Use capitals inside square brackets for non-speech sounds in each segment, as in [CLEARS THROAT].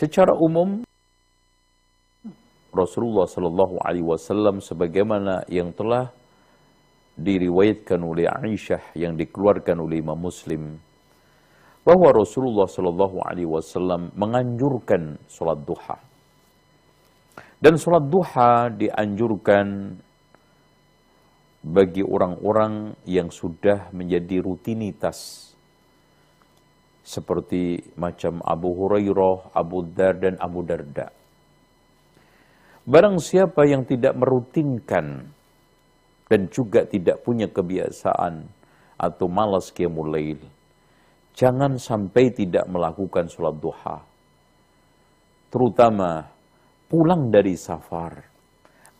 Secara umum Rasulullah Shallallahu Alaihi Wasallam sebagaimana yang telah diriwayatkan oleh Aisyah yang dikeluarkan oleh Imam Muslim bahwa Rasulullah Shallallahu Alaihi Wasallam menganjurkan sholat duha. Dan sholat duha dianjurkan bagi orang-orang yang sudah menjadi rutinitas seperti macam Abu Hurairah, Abu Dar dan Abu Darda. Barang siapa yang tidak merutinkan dan juga tidak punya kebiasaan atau malas qiyamul lail, jangan sampai tidak melakukan sholat duha. Terutama pulang dari safar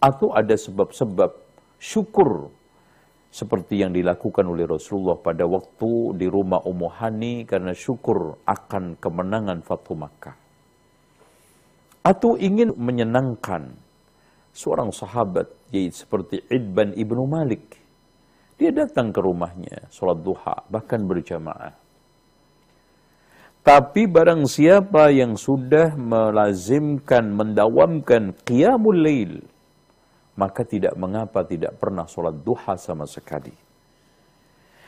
atau ada sebab-sebab syukur seperti yang dilakukan oleh Rasulullah pada waktu di rumah Ummu Hani karena syukur akan kemenangan Fathu Makkah. Atau ingin menyenangkan seorang sahabat yaitu seperti Idban ibnu Malik. Dia datang ke rumahnya, sholat duha, bahkan berjamaah. Tapi barang siapa yang sudah melazimkan, mendawamkan qiyamul lail, maka tidak mengapa tidak pernah sholat duha sama sekali.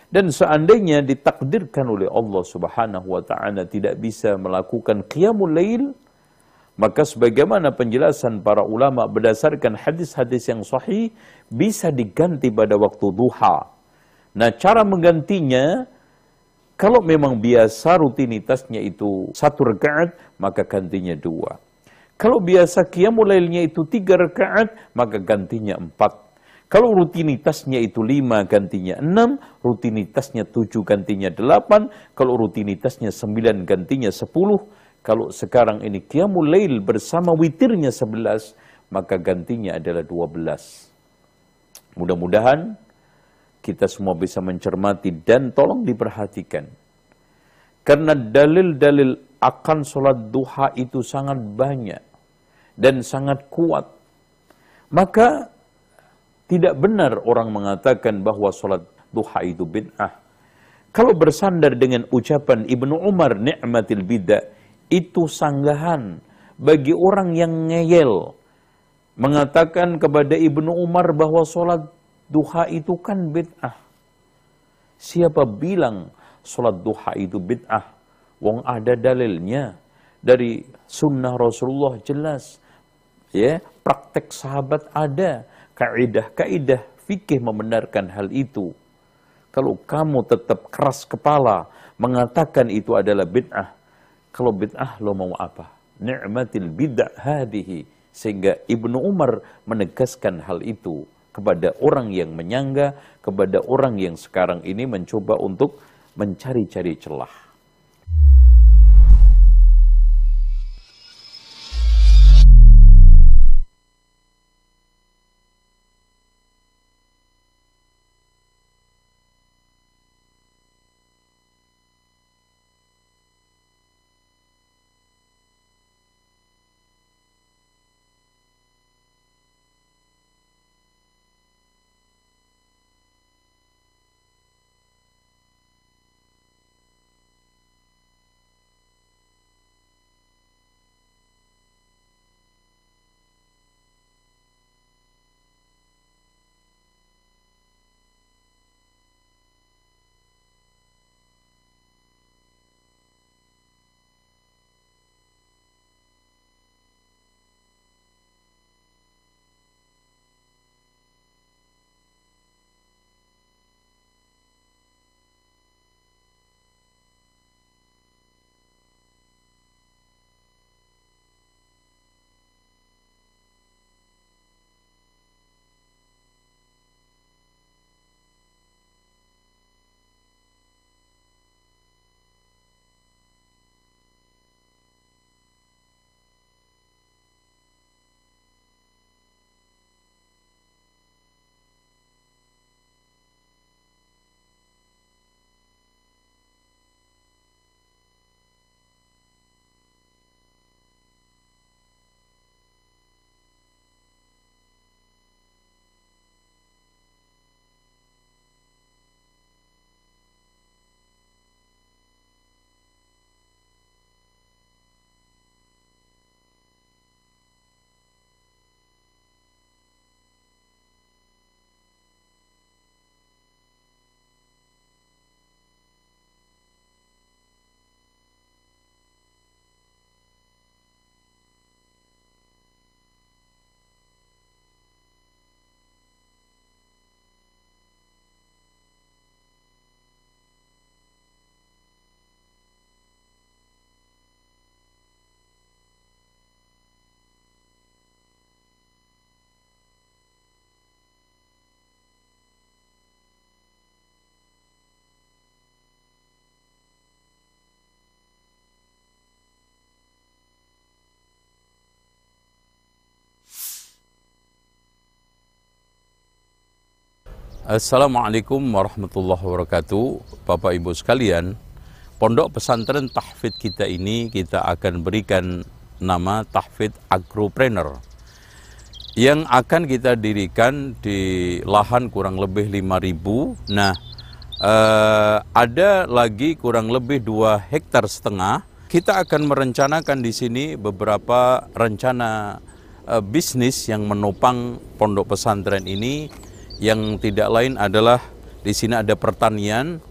Dan seandainya ditakdirkan oleh Allah subhanahu wa ta'ala tidak bisa melakukan qiyamul lail, maka sebagaimana penjelasan para ulama berdasarkan hadis-hadis yang sahih, bisa diganti pada waktu duha. Nah cara menggantinya, kalau memang biasa rutinitasnya itu satu rakaat, maka gantinya dua. Kalau biasa qiyamul lailnya itu tiga rakaat, maka gantinya empat. Kalau rutinitasnya itu lima, gantinya enam. Rutinitasnya tujuh, gantinya delapan. Kalau rutinitasnya sembilan, gantinya sepuluh. Kalau sekarang ini qiyamul lail bersama witirnya sebelas, maka gantinya adalah dua belas. Mudah-mudahan kita semua bisa mencermati dan tolong diperhatikan. Karena dalil-dalil akan sholat duha itu sangat banyak dan sangat kuat. Maka tidak benar orang mengatakan bahwa sholat duha itu bid'ah. Kalau bersandar dengan ucapan Ibnu Umar ni'matil bid'ah, itu sanggahan bagi orang yang ngeyel. Mengatakan kepada Ibnu Umar bahwa sholat duha itu kan bid'ah. Siapa bilang sholat duha itu bid'ah? Wong ada dalilnya dari sunnah Rasulullah jelas ya praktek sahabat ada. Kaidah-kaidah fikih membenarkan hal itu. Kalau kamu tetap keras kepala mengatakan itu adalah bid'ah kalau bid'ah lo mau apa? Ni'matil bid'ah hadihi. Sehingga Ibnu Umar menegaskan hal itu kepada orang yang menyangga kepada orang yang sekarang ini mencoba untuk mencari-cari celah Assalamualaikum warahmatullahi wabarakatuh. Bapak Ibu sekalian, pondok pesantren tahfidz kita ini kita akan berikan nama tahfidz agropreneur yang akan kita dirikan di lahan kurang lebih 5000. Nah, eh, ada lagi kurang lebih 2 hektar setengah. Kita akan merencanakan di sini beberapa rencana eh, bisnis yang menopang pondok pesantren ini yang tidak lain adalah di sini ada pertanian.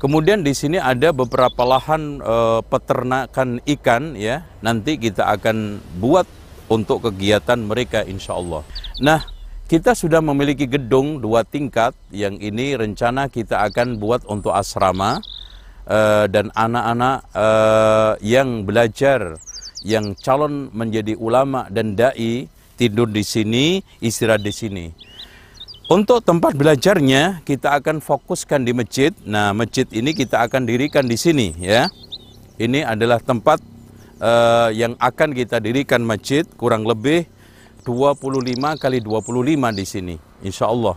Kemudian di sini ada beberapa lahan e, peternakan ikan ya. Nanti kita akan buat untuk kegiatan mereka insya Allah. Nah, kita sudah memiliki gedung dua tingkat yang ini rencana kita akan buat untuk asrama e, dan anak-anak e, yang belajar yang calon menjadi ulama dan dai tidur di sini, istirahat di sini. Untuk tempat belajarnya kita akan fokuskan di masjid. Nah, masjid ini kita akan dirikan di sini ya. Ini adalah tempat uh, yang akan kita dirikan masjid kurang lebih 25 kali 25 di sini insya Allah.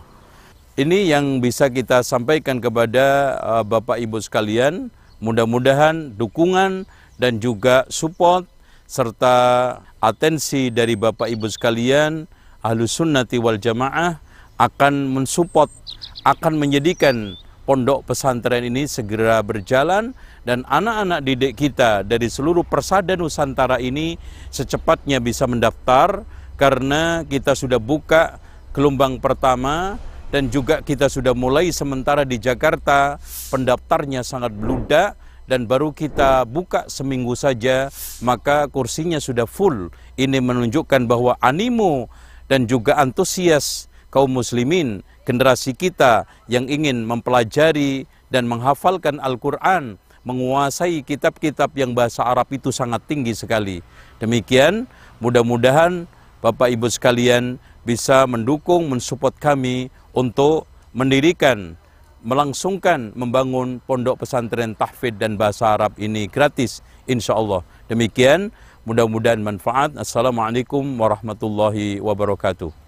Ini yang bisa kita sampaikan kepada uh, Bapak Ibu sekalian. Mudah-mudahan dukungan dan juga support serta atensi dari Bapak Ibu sekalian Ahlus Sunnati wal Jamaah akan mensupport, akan menjadikan pondok pesantren ini segera berjalan dan anak-anak didik kita dari seluruh persada Nusantara ini secepatnya bisa mendaftar karena kita sudah buka gelombang pertama dan juga kita sudah mulai sementara di Jakarta. Pendaftarnya sangat beludak dan baru kita buka seminggu saja maka kursinya sudah full. Ini menunjukkan bahwa animo dan juga antusias kaum muslimin, generasi kita yang ingin mempelajari dan menghafalkan Al-Quran, menguasai kitab-kitab yang bahasa Arab itu sangat tinggi sekali. Demikian, mudah-mudahan Bapak Ibu sekalian bisa mendukung, mensupport kami untuk mendirikan, melangsungkan, membangun pondok pesantren tahfidz dan bahasa Arab ini gratis, insya Allah. Demikian, mudah-mudahan manfaat. Assalamualaikum warahmatullahi wabarakatuh.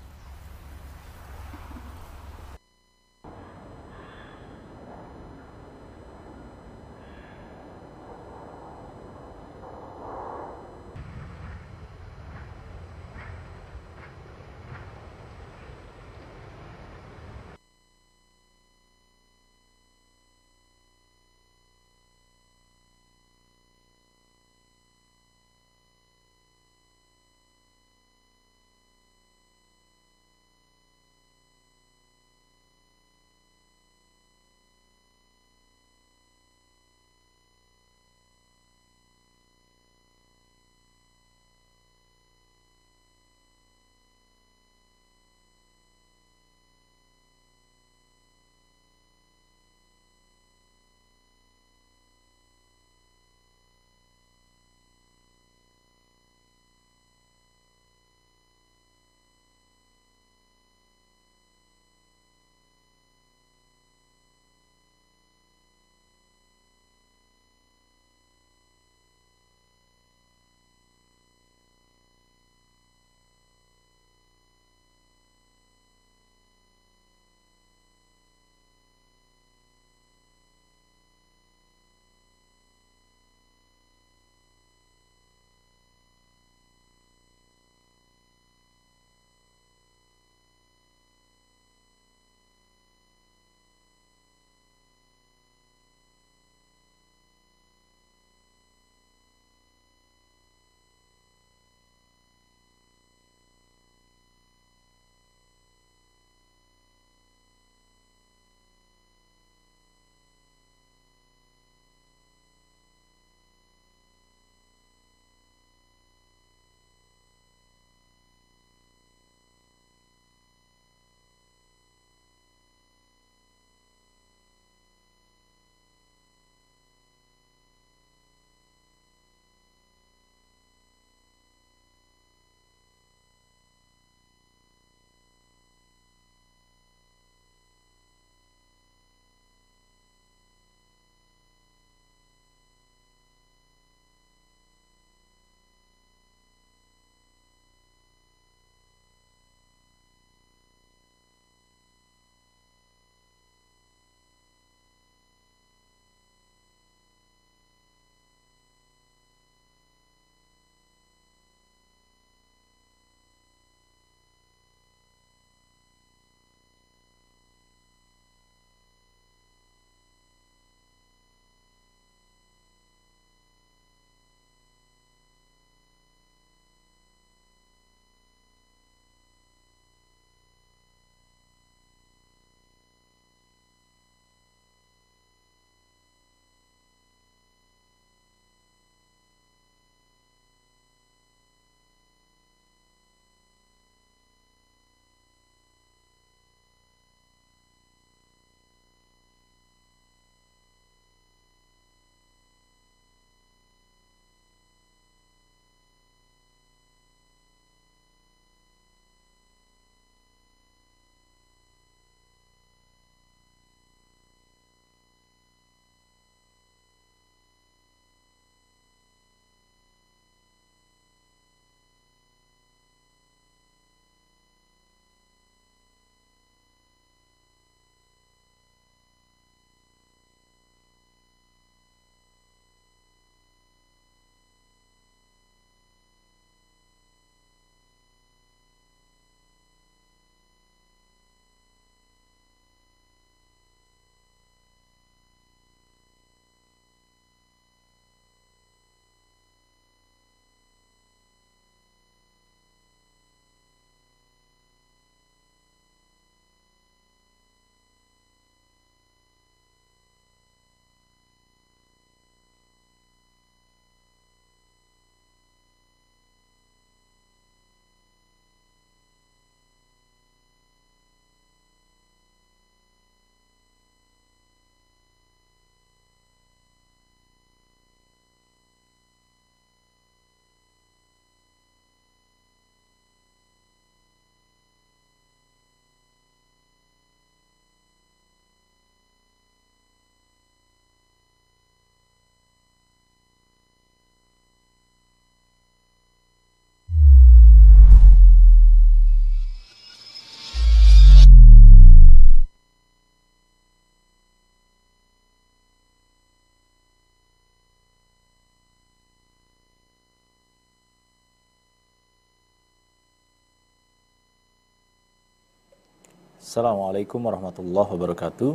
Assalamualaikum warahmatullahi wabarakatuh.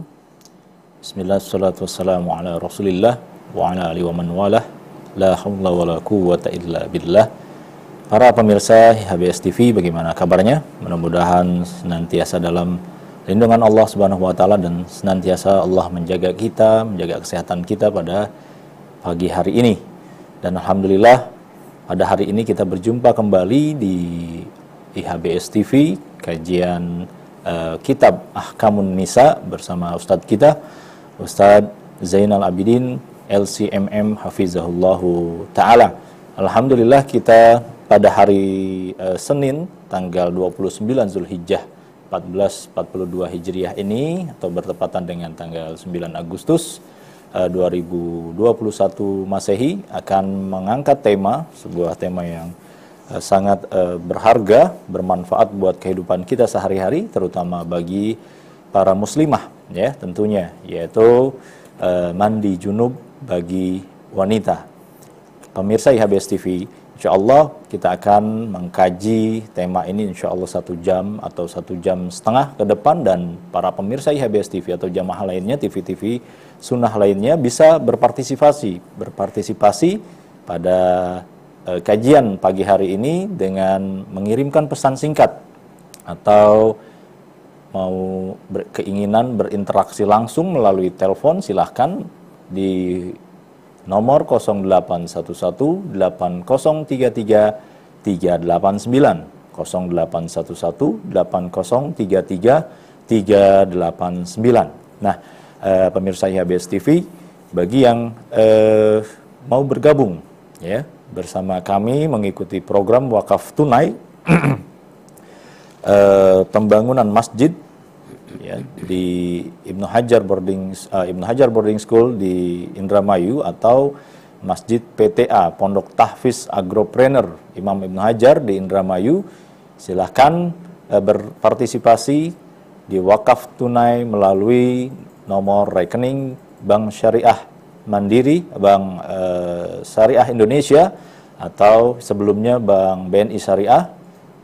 Bismillah, salatu wassalamu ala rasulillah wa ala alihi wa man walah. La hawla wa la quwwata illa billah. Para pemirsa HBS TV, bagaimana kabarnya? Mudah-mudahan senantiasa dalam lindungan Allah Subhanahu wa taala dan senantiasa Allah menjaga kita, menjaga kesehatan kita pada pagi hari ini. Dan alhamdulillah pada hari ini kita berjumpa kembali di IHBS TV kajian uh, kitab Ahkamun Nisa bersama Ustadz kita Ustadz Zainal Abidin LCMM Hafizahullahu Ta'ala. Alhamdulillah kita pada hari uh, Senin tanggal 29 Zulhijjah 1442 Hijriah ini atau bertepatan dengan tanggal 9 Agustus uh, 2021 Masehi akan mengangkat tema sebuah tema yang Eh, sangat uh, berharga, bermanfaat buat kehidupan kita sehari-hari, terutama bagi para muslimah, ya tentunya, yaitu uh, mandi junub bagi wanita. Pemirsa IHBS TV, insya Allah kita akan mengkaji tema ini insya Allah satu jam atau satu jam setengah ke depan dan para pemirsa IHBS TV atau jamaah lainnya, TV-TV sunnah lainnya bisa berpartisipasi, berpartisipasi pada eh, kajian pagi hari ini dengan mengirimkan pesan singkat atau mau keinginan berinteraksi langsung melalui telepon silahkan di nomor 0811 8033 389 0811 8033 389 nah eh, pemirsa IHBS TV bagi yang eh, mau bergabung ya bersama kami mengikuti program wakaf tunai uh, [CLEARS THROAT] pembangunan masjid ya, di Ibnu Hajar boarding uh, Ibnu Hajar boarding school di Indramayu atau Masjid PTA Pondok Tahfiz Agropreneur Imam Ibnu Hajar di Indramayu. Silahkan uh, berpartisipasi di wakaf tunai melalui nomor rekening Bank Syariah Mandiri, Bank uh, Syariah Indonesia atau sebelumnya Bank BNI Syariah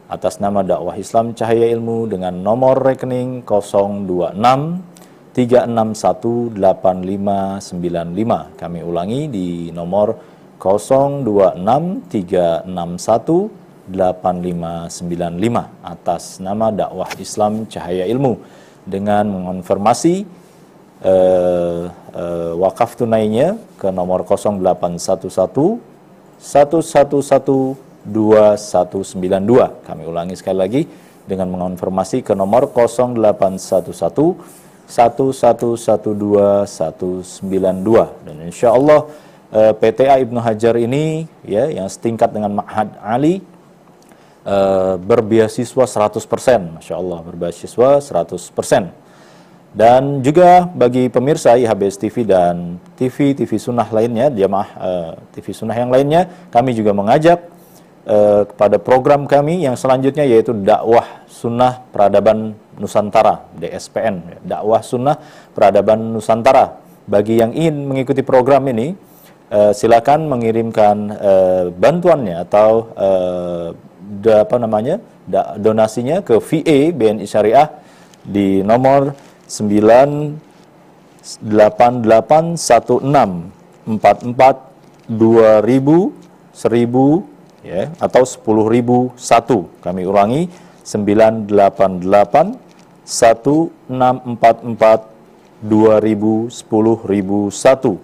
atas nama dakwah Islam Cahaya Ilmu dengan nomor rekening 026 361 8595. Kami ulangi di nomor 026 361 8595 atas nama dakwah Islam Cahaya Ilmu dengan mengonfirmasi uh, uh, wakaf tunainya ke nomor 0811 111292. Kami ulangi sekali lagi dengan mengonfirmasi ke nomor 0811 1112 192 dan insya Allah uh, PTA Ibnu Hajar ini ya yang setingkat dengan Ma'had Ali berbeasiswa 100%, Masya Allah berbeasiswa 100%. Dan juga bagi pemirsa IHBS TV dan TV TV Sunnah lainnya, jamaah eh, TV Sunnah yang lainnya, kami juga mengajak uh, kepada program kami yang selanjutnya yaitu dakwah Sunnah Peradaban Nusantara (DSPN). Dakwah Sunnah Peradaban Nusantara. Bagi yang ingin mengikuti program ini, uh, silakan mengirimkan bantuannya atau apa namanya donasinya ke VA BNI Syariah di nomor 98816 44 2000 1000 ya atau 10001 kami ulangi 988 1644 2000 10001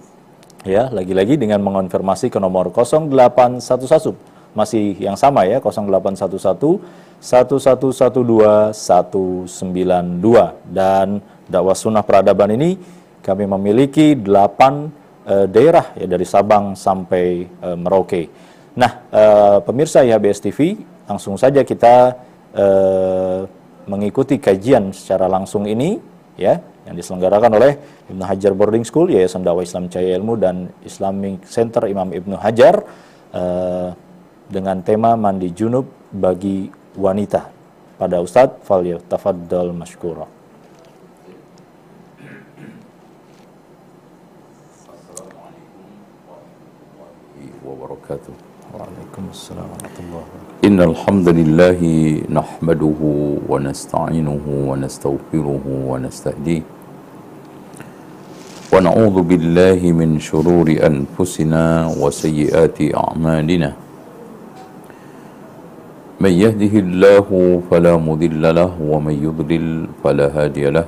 ya lagi-lagi dengan mengonfirmasi ke nomor 0811 masih yang sama ya 0811 1112 192 dan dakwah sunnah peradaban ini kami memiliki delapan uh, daerah ya dari Sabang sampai uh, Merauke. Nah, uh, pemirsa IHBS TV, langsung saja kita uh, mengikuti kajian secara langsung ini ya yang diselenggarakan oleh Ibnu Hajar Boarding School, Yayasan Dakwah Islam Cahaya Ilmu dan Islamic Center Imam Ibnu Hajar uh, dengan tema mandi junub bagi wanita pada Ustadz Falyah Tafaddal Mashkura. Wabarakatuh. Waalaikumsalam warahmatullahi wabarakatuh. إن الحمد لله نحمده ونستعينه ونستغفره ونستهديه ونعوذ بالله من شرور أنفسنا وسيئات أعمالنا من يهده الله فلا مضل له ومن يضلل فلا هادي له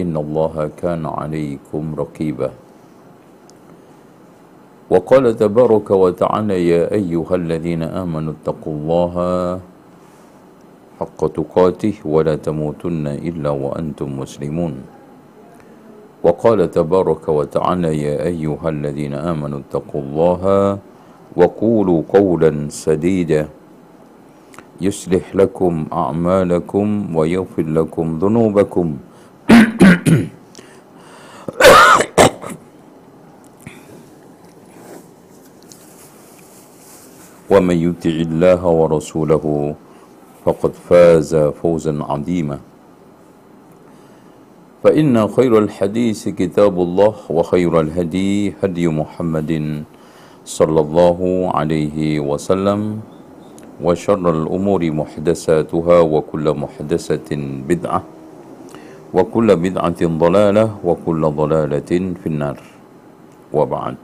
إن الله كان عليكم رقيبا. وقال تبارك وتعالى يا أيها الذين آمنوا اتقوا الله حق تقاته ولا تموتن إلا وأنتم مسلمون. وقال تبارك وتعالى يا أيها الذين آمنوا اتقوا الله وقولوا قولا سديدا. يصلح لكم أعمالكم ويغفر لكم ذنوبكم. [COUGHS] ومن يطع الله ورسوله فقد فاز فوزا عظيما. فإن خير الحديث كتاب الله وخير الهدي هدي محمد صلى الله عليه وسلم وشر الأمور محدثاتها وكل محدثة بدعة. wa kulla bid'atin dhalalah wa kulla dhalalatin finnar. Wa ba'd.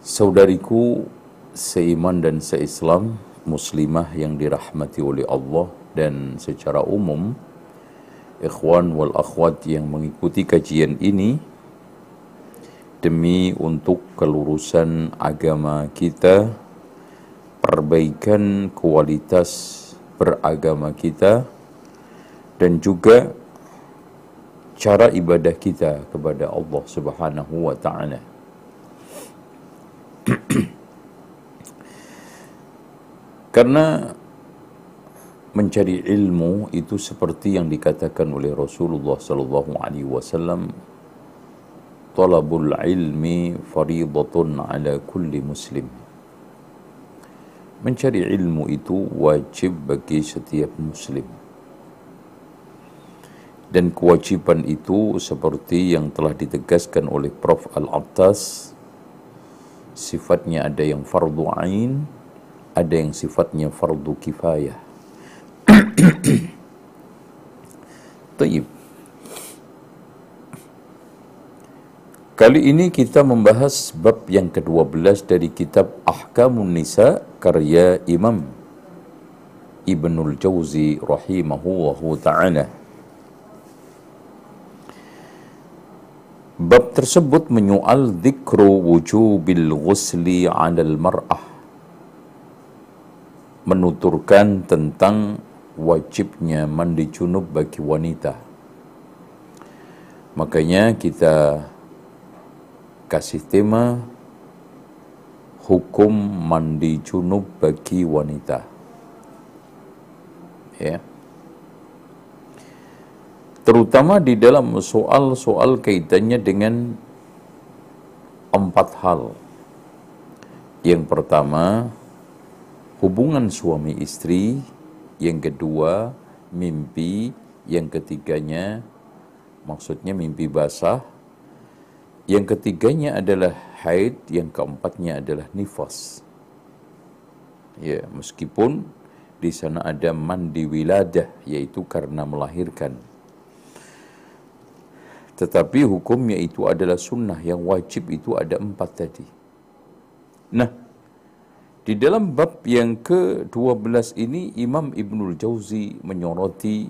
Saudariku seiman dan seislam muslimah yang dirahmati oleh Allah dan secara umum ikhwan wal akhwat yang mengikuti kajian ini demi untuk kelurusan agama kita perbaikan kualitas beragama kita dan juga cara ibadah kita kepada Allah Subhanahu wa taala. [CLEARS THROAT] Karena mencari ilmu itu seperti yang dikatakan oleh Rasulullah sallallahu alaihi wasallam talabul ilmi faridatun ala kulli muslim. Mencari ilmu itu wajib bagi setiap muslim dan kewajiban itu seperti yang telah ditegaskan oleh Prof. Al-Attas sifatnya ada yang fardu ain, ada yang sifatnya fardu kifayah. [COUGHS] Taib. Kali ini kita membahas bab yang ke-12 dari kitab Ahkamun Nisa karya Imam Ibnul Jauzi rahimahullahu ta'ala. Bab tersebut menyoal zikru wujubil ghusli 'alal mar'ah. Menuturkan tentang wajibnya mandi junub bagi wanita. Makanya kita kasih tema hukum mandi junub bagi wanita. Ya. Terutama di dalam soal-soal kaitannya dengan empat hal. Yang pertama, hubungan suami istri. Yang kedua, mimpi. Yang ketiganya, maksudnya mimpi basah. Yang ketiganya adalah haid, yang keempatnya adalah nifas. Ya, meskipun di sana ada mandi wiladah, yaitu karena melahirkan. Tetapi hukumnya itu adalah sunnah, yang wajib itu ada empat tadi. Nah, di dalam bab yang ke-12 ini Imam Ibnul Jauzi menyoroti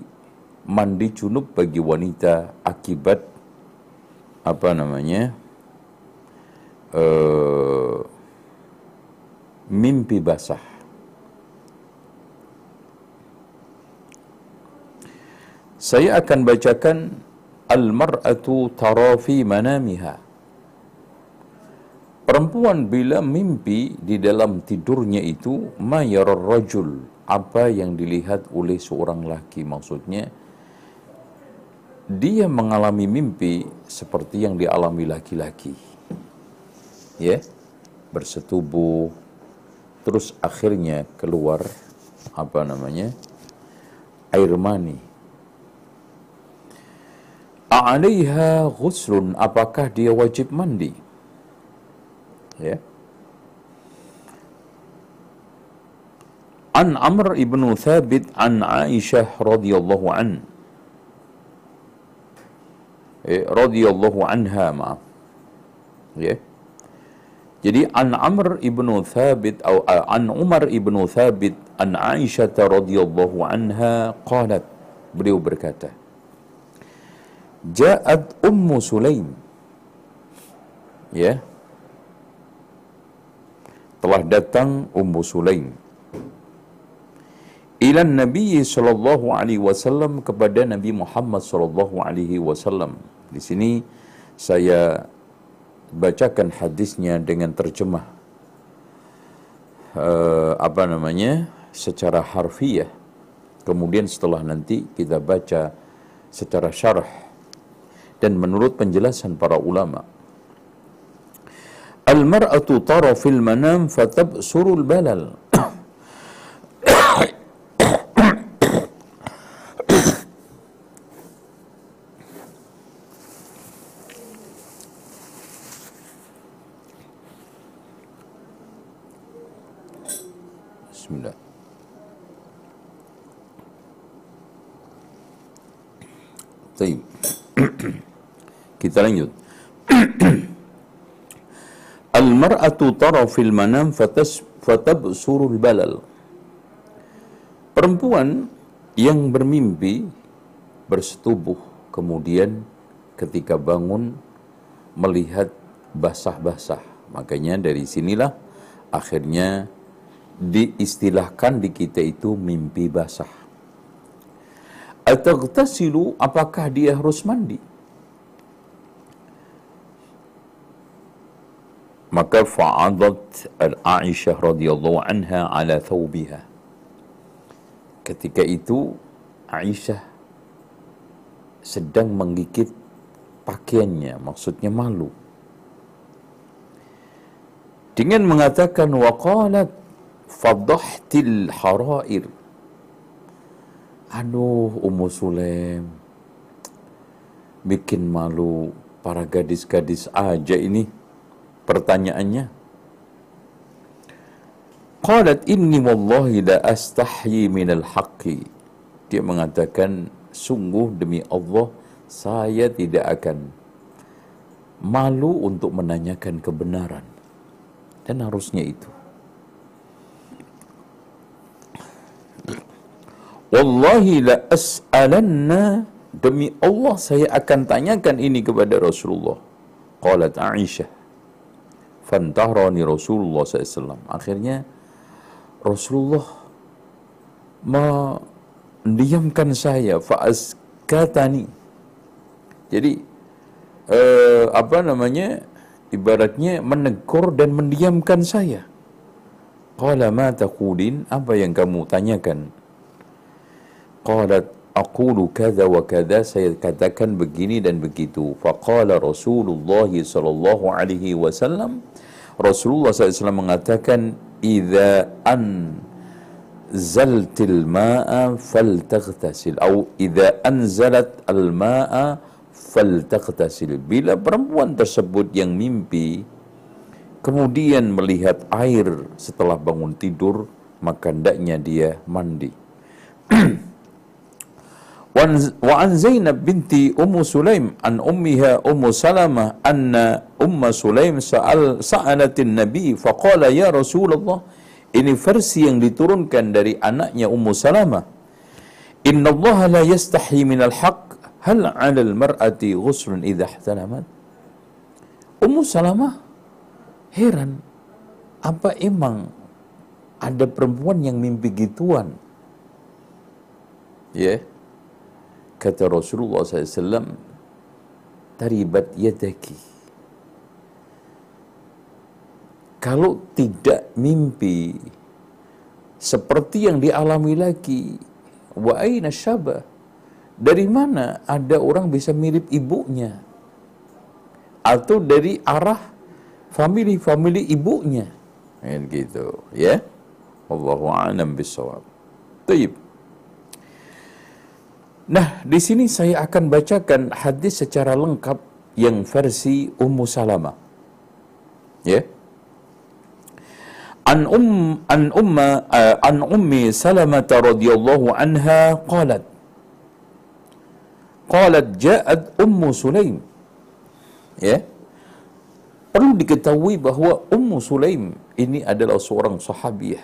mandi junub bagi wanita akibat apa namanya uh, mimpi basah. Saya akan bacakan al-mar'atu tara Perempuan bila mimpi di dalam tidurnya itu mayarar rajul apa yang dilihat oleh seorang laki maksudnya dia mengalami mimpi seperti yang dialami laki-laki. Ya bersetubuh terus akhirnya keluar apa namanya air mani A'alaiha ghuslun apakah dia wajib mandi? Ya. An Amr ibn Thabit an Aisyah radhiyallahu an. Eh, radhiyallahu anha maaf. Ya. Jadi an Amr ibn Thabit atau an Umar ibn Thabit an Aisyah radhiyallahu anha qalat. Beliau berkata Ja'at Ummu Sulaim. Ya. Telah datang Ummu Sulaim. Ila Nabi sallallahu alaihi wasallam kepada Nabi Muhammad sallallahu alaihi wasallam. Di sini saya bacakan hadisnya dengan terjemah. Uh, apa namanya? Secara harfiah. Kemudian setelah nanti kita baca secara syarah dan menurut penjelasan para ulama Al-mar'atu tara fil manam fatabsurul balal. Bismillah. Baik. Kita lanjut. [CLEARS THROAT] Al-mar'atu tara fil manam fatas balal. Perempuan yang bermimpi bersetubuh kemudian ketika bangun melihat basah-basah. Makanya dari sinilah akhirnya diistilahkan di kita itu mimpi basah. Ataghtasilu apakah dia harus mandi? Maka fa'adat al-Aisyah radhiyallahu anha ala thawbiha ketika itu Aisyah sedang menggigit pakaiannya maksudnya malu. Dengan mengatakan waqalat fadahtil harair aduh Ummu Sulaim bikin malu para gadis-gadis aja ini pertanyaannya Qalat inni wallahi la astahyi minal haqqi. Dia mengatakan sungguh demi Allah saya tidak akan malu untuk menanyakan kebenaran. Dan harusnya itu. Wallahi la as'alanna demi Allah saya akan tanyakan ini kepada Rasulullah. Qalat Aisyah fantahrani Rasulullah SAW. Akhirnya Rasulullah mendiamkan saya fa'askatani. Jadi eh, apa namanya ibaratnya menegur dan mendiamkan saya. Qala ma taqulin apa yang kamu tanyakan? Qalat aqulu kadza wa kadza saya katakan begini dan begitu. Faqala Rasulullah sallallahu alaihi wasallam Rasulullah SAW mengatakan idza an zaltil ma'a faltaghtasil atau idza anzalat al ma'a faltaghtasil bila perempuan tersebut yang mimpi kemudian melihat air setelah bangun tidur maka hendaknya dia mandi [CLEARS THROAT] وعن زينب بنت أم سليم عن أمها أم سلمة أن أم سليم سأل سألت النبي فقال يا رسول الله ini versi yang diturunkan dari anaknya Ummu Salamah Inna Allah la yastahi minal haq hal 'ala al-mar'ati ghuslun idha ihtalamat Ummu Salamah heran apa emang ada perempuan yang mimpi gituan ya yeah kata Rasulullah SAW taribat yadaki. Kalau tidak mimpi seperti yang dialami lagi wa aina syabah dari mana ada orang bisa mirip ibunya? Atau dari arah family-family ibunya? Kan gitu ya? Allahu a'lam bisawab Taib. Nah, di sini saya akan bacakan hadis secara lengkap yang versi Ummu Salamah. Ya. An um an umma uh, an ummi Salamah radhiyallahu anha qalat Qalat ja'at Ummu Sulaim. Ya. Perlu diketahui bahwa Ummu Sulaim ini adalah seorang sahabiah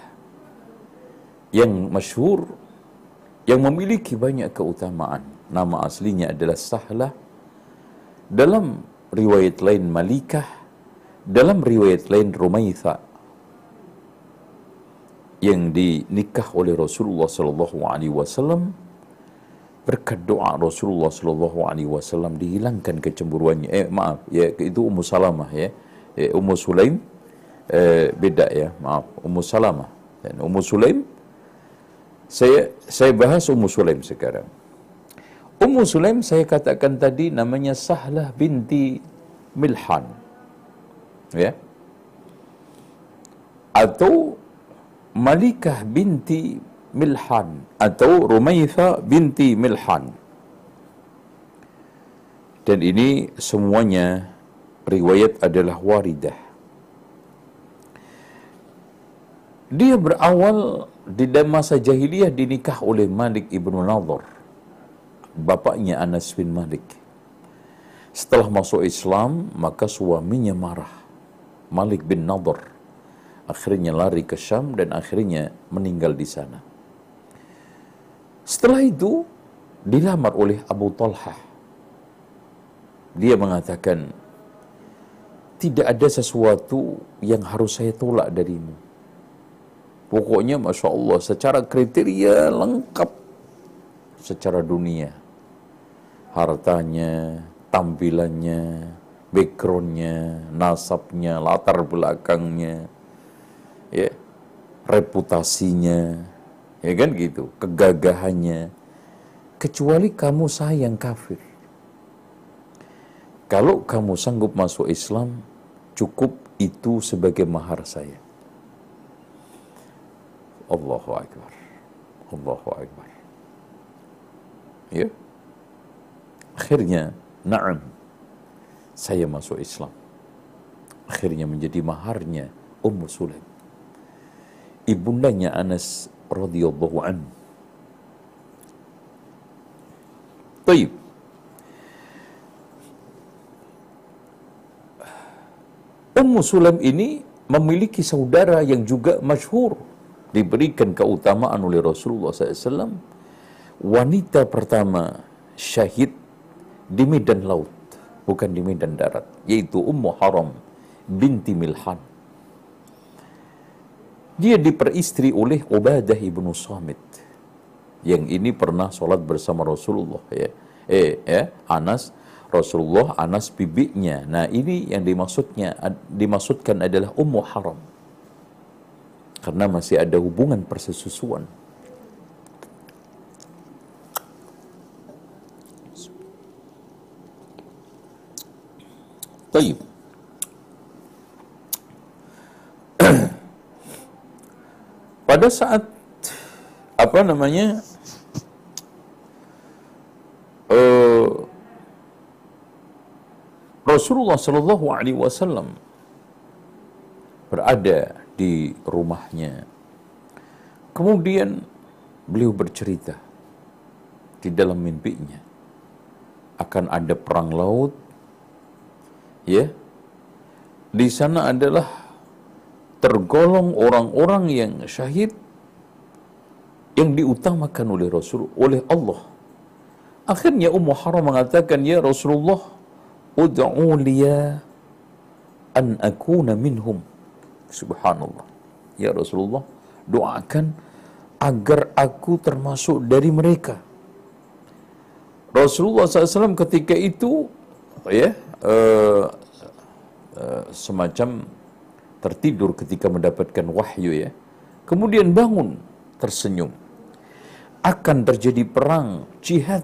yang masyhur yang memiliki banyak keutamaan. Nama aslinya adalah Sahlah. Dalam riwayat lain Malikah, dalam riwayat lain Rumaitha yang dinikah oleh Rasulullah sallallahu alaihi wasallam berkat doa Rasulullah sallallahu alaihi wasallam dihilangkan kecemburuannya. Eh maaf, ya itu Ummu Salamah ya. Eh, Ummu Sulaim eh, beda ya, maaf. Ummu Salamah dan Ummu Sulaim saya saya bahas Ummu Sulaim sekarang. Ummu Sulaim saya katakan tadi namanya Sahlah binti Milhan. Ya. Atau Malikah binti Milhan atau Rumaitha binti Milhan. Dan ini semuanya riwayat adalah waridah. Dia berawal di masa jahiliyah dinikah oleh Malik ibnu Nadhr, bapaknya Anas bin Malik. Setelah masuk Islam, maka suaminya marah. Malik bin Nadhr akhirnya lari ke Syam dan akhirnya meninggal di sana. Setelah itu dilamar oleh Abu Talha. Dia mengatakan, tidak ada sesuatu yang harus saya tolak darimu Pokoknya Masya Allah secara kriteria lengkap secara dunia. Hartanya, tampilannya, backgroundnya, nasabnya, latar belakangnya, ya, reputasinya, ya kan gitu, kegagahannya. Kecuali kamu sayang kafir. Kalau kamu sanggup masuk Islam, cukup itu sebagai mahar saya. Allahu Akbar. Allahu Akbar. Ya. Akhirnya, na'am. Saya masuk Islam. Akhirnya menjadi maharnya Ummu Sulaim. Ibundanya Anas radhiyallahu an. Baik. Ummu Sulaim ini memiliki saudara yang juga masyhur diberikan keutamaan oleh Rasulullah SAW wanita pertama syahid di medan laut bukan di medan darat yaitu Ummu Haram binti Milhan. Dia diperistri oleh Ubadah ibnu Samit yang ini pernah sholat bersama Rasulullah ya. Eh ya Anas Rasulullah Anas bibinya nah ini yang dimaksudnya dimaksudkan adalah Ummu Haram karena masih ada hubungan persesusuan. Taib. [CLEARS THROAT] Pada saat apa namanya uh, Rasulullah Shallallahu Alaihi Wasallam berada di rumahnya. Kemudian beliau bercerita di dalam mimpinya akan ada perang laut ya. Di sana adalah tergolong orang-orang yang syahid yang diutamakan oleh Rasul oleh Allah. Akhirnya Ummu Haram mengatakan ya Rasulullah ud'u liya an akuna minhum Subhanallah. Ya Rasulullah, doakan agar aku termasuk dari mereka. Rasulullah SAW ketika itu ya uh, uh, semacam tertidur ketika mendapatkan wahyu ya. Kemudian bangun, tersenyum. Akan terjadi perang, jihad.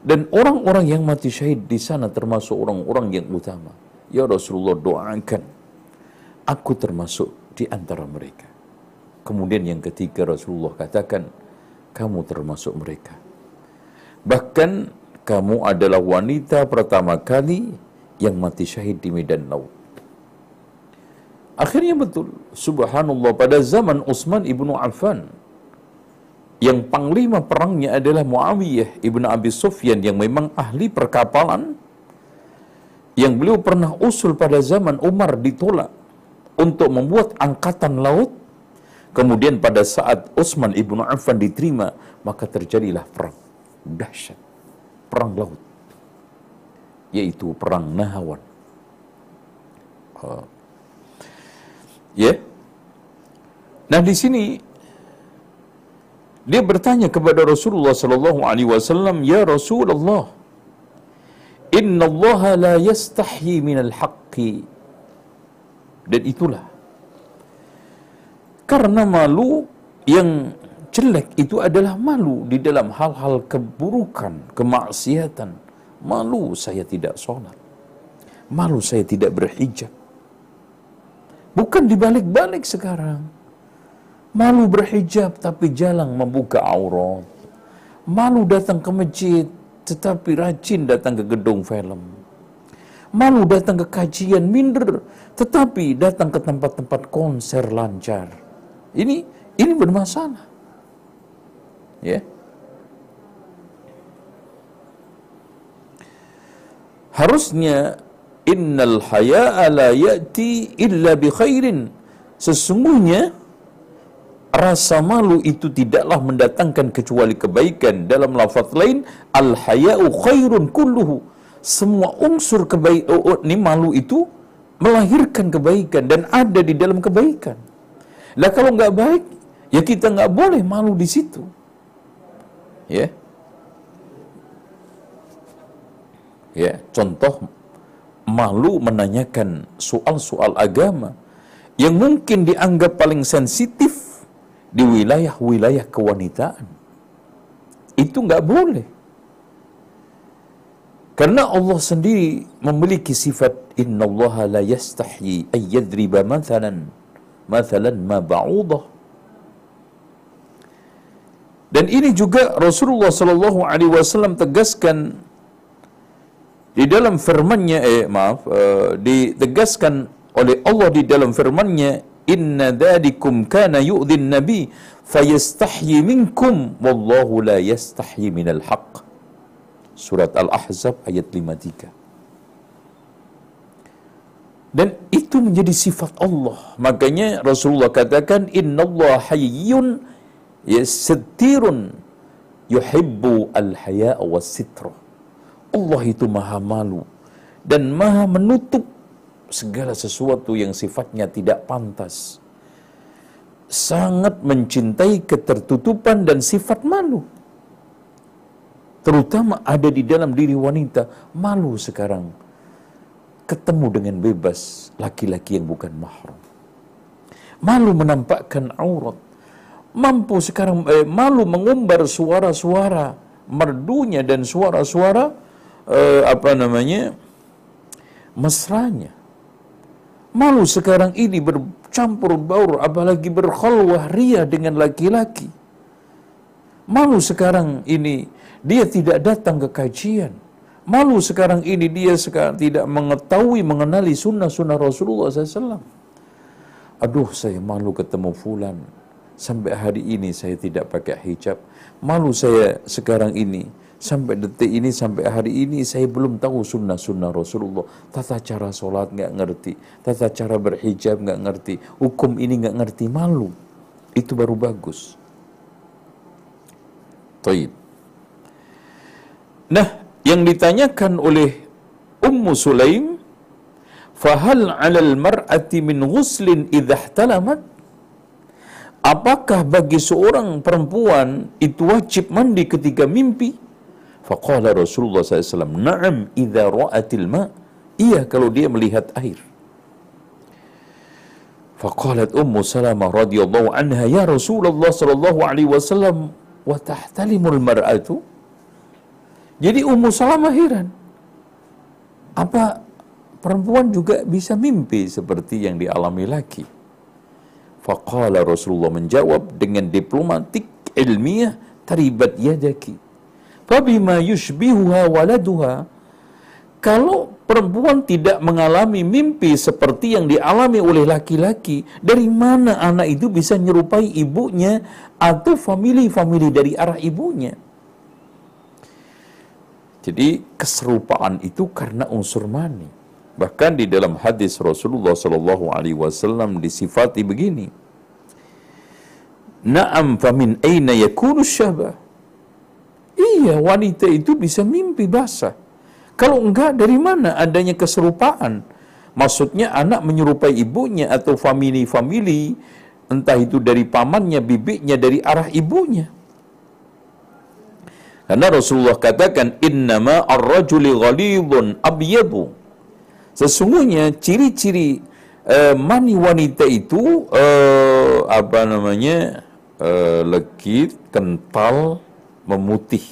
Dan orang-orang yang mati syahid di sana termasuk orang-orang yang utama. Ya Rasulullah doakan, aku termasuk di antara mereka. Kemudian yang ketiga Rasulullah katakan, kamu termasuk mereka. Bahkan kamu adalah wanita pertama kali yang mati syahid di medan laut. Akhirnya betul, subhanallah pada zaman Utsman ibnu Affan yang panglima perangnya adalah Muawiyah ibnu Abi Sufyan yang memang ahli perkapalan yang beliau pernah usul pada zaman Umar ditolak untuk membuat angkatan laut. Kemudian pada saat Utsman ibnu Affan diterima maka terjadilah perang. Dahsyat. Perang laut. Yaitu perang Nahawan. Uh, Ya. Nah di sini dia bertanya kepada Rasulullah sallallahu alaihi wasallam, "Ya Rasulullah, inna Allah la yastahyi min al-haqqi." Dan itulah karena malu yang jelek itu adalah malu di dalam hal-hal keburukan, kemaksiatan. Malu saya tidak sholat. Malu saya tidak berhijab. Bukan dibalik-balik sekarang. Malu berhijab tapi jalan membuka aurat. Malu datang ke masjid tetapi rajin datang ke gedung film. Malu datang ke kajian minder tetapi datang ke tempat-tempat konser lancar. Ini ini bermasalah. Ya. Harusnya innal haya'a la ya'ti illa bi khairin sesungguhnya rasa malu itu tidaklah mendatangkan kecuali kebaikan dalam lafaz lain al haya'u khairun kulluhu semua unsur kebaikan oh, oh, ini malu itu melahirkan kebaikan dan ada di dalam kebaikan lah kalau nggak baik ya kita nggak boleh malu di situ ya ya contoh malu menanyakan soal-soal agama yang mungkin dianggap paling sensitif di wilayah-wilayah kewanitaan. Itu nggak boleh. Karena Allah sendiri memiliki sifat Inna Allah la yastahyi ayyadriba mathalan mathalan ma ba'udah. Dan ini juga Rasulullah sallallahu alaihi wasallam tegaskan di dalam firman-Nya eh maaf uh, ditegaskan oleh Allah di dalam firman-Nya inna dzalikum kana yu'dhin nabi fayastahyi minkum wallahu la yastahyi minal haqq surat al-ahzab ayat 53 dan itu menjadi sifat Allah makanya Rasulullah katakan innallaha hayyun yastirun yuhibbu al-haya'a was-sitra Allah itu maha malu dan maha menutup segala sesuatu yang sifatnya tidak pantas. Sangat mencintai ketertutupan dan sifat malu. Terutama ada di dalam diri wanita, malu sekarang. Ketemu dengan bebas laki-laki yang bukan mahram. Malu menampakkan aurat. Mampu sekarang eh, malu mengumbar suara-suara merdunya dan suara-suara uh, apa namanya mesranya. Malu sekarang ini bercampur baur apalagi berkhalwah ria dengan laki-laki. Malu sekarang ini dia tidak datang ke kajian. Malu sekarang ini dia sekarang tidak mengetahui mengenali sunnah-sunnah Rasulullah SAW. Aduh saya malu ketemu fulan. Sampai hari ini saya tidak pakai hijab. Malu saya sekarang ini Sampai detik ini, sampai hari ini saya belum tahu sunnah-sunnah Rasulullah. Tata cara sholat nggak ngerti. Tata cara berhijab nggak ngerti. Hukum ini nggak ngerti. Malu. Itu baru bagus. Taib. Nah, yang ditanyakan oleh Ummu Sulaim, Fahal alal mar'ati min ghuslin talamat? Apakah bagi seorang perempuan itu wajib mandi ketika mimpi? Faqala Rasulullah SAW, Naam idha ra'atil ma' Iya kalau dia melihat air. Faqalat Ummu Salamah radhiyallahu anha ya Rasulullah sallallahu alaihi wasallam wa tahtalimul mar'atu. Jadi Ummu Salamah heran. Apa perempuan juga bisa mimpi seperti yang dialami laki? Faqala Rasulullah menjawab dengan diplomatik ilmiah taribat yadaki. Fabima yushbihuha waladuha. Kalau perempuan tidak mengalami mimpi seperti yang dialami oleh laki-laki, dari mana anak itu bisa menyerupai ibunya atau famili-famili dari arah ibunya? Jadi keserupaan itu karena unsur mani. Bahkan di dalam hadis Rasulullah Shallallahu Alaihi Wasallam disifati begini. Naam famin aina yakunu syabah. Iya, wanita itu bisa mimpi basah. Kalau enggak, dari mana adanya keserupaan? Maksudnya anak menyerupai ibunya atau famili-famili, entah itu dari pamannya, bibiknya, dari arah ibunya. Karena Rasulullah katakan, Innama ar-rajuli ghalidun abyadu. Sesungguhnya ciri-ciri uh, mani wanita itu, uh, apa namanya, uh, legit, kental, memutih.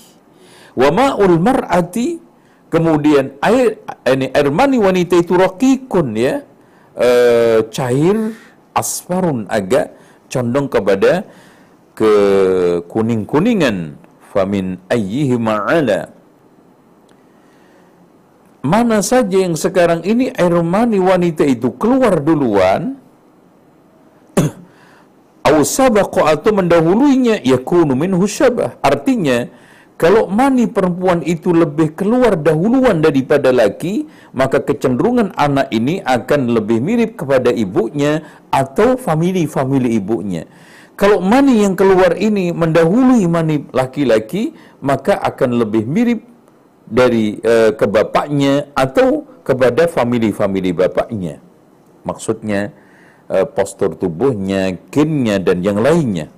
Wa ma'ul mar'ati Kemudian air ini air mani wanita itu rokikun ya, e, cair asfarun agak condong kepada ke kuning kuningan. Famin ayyihi ma'ala. Mana saja yang sekarang ini air mani wanita itu keluar duluan, [CLEARS THROAT] au atau mendahuluinya yakunu minhu syabah. Artinya kalau mani perempuan itu lebih keluar dahuluan daripada laki, maka kecenderungan anak ini akan lebih mirip kepada ibunya atau famili-famili ibunya. Kalau mani yang keluar ini mendahului mani laki-laki, maka akan lebih mirip dari uh, ke bapaknya atau kepada famili-famili bapaknya. Maksudnya uh, postur tubuhnya, kinnya dan yang lainnya.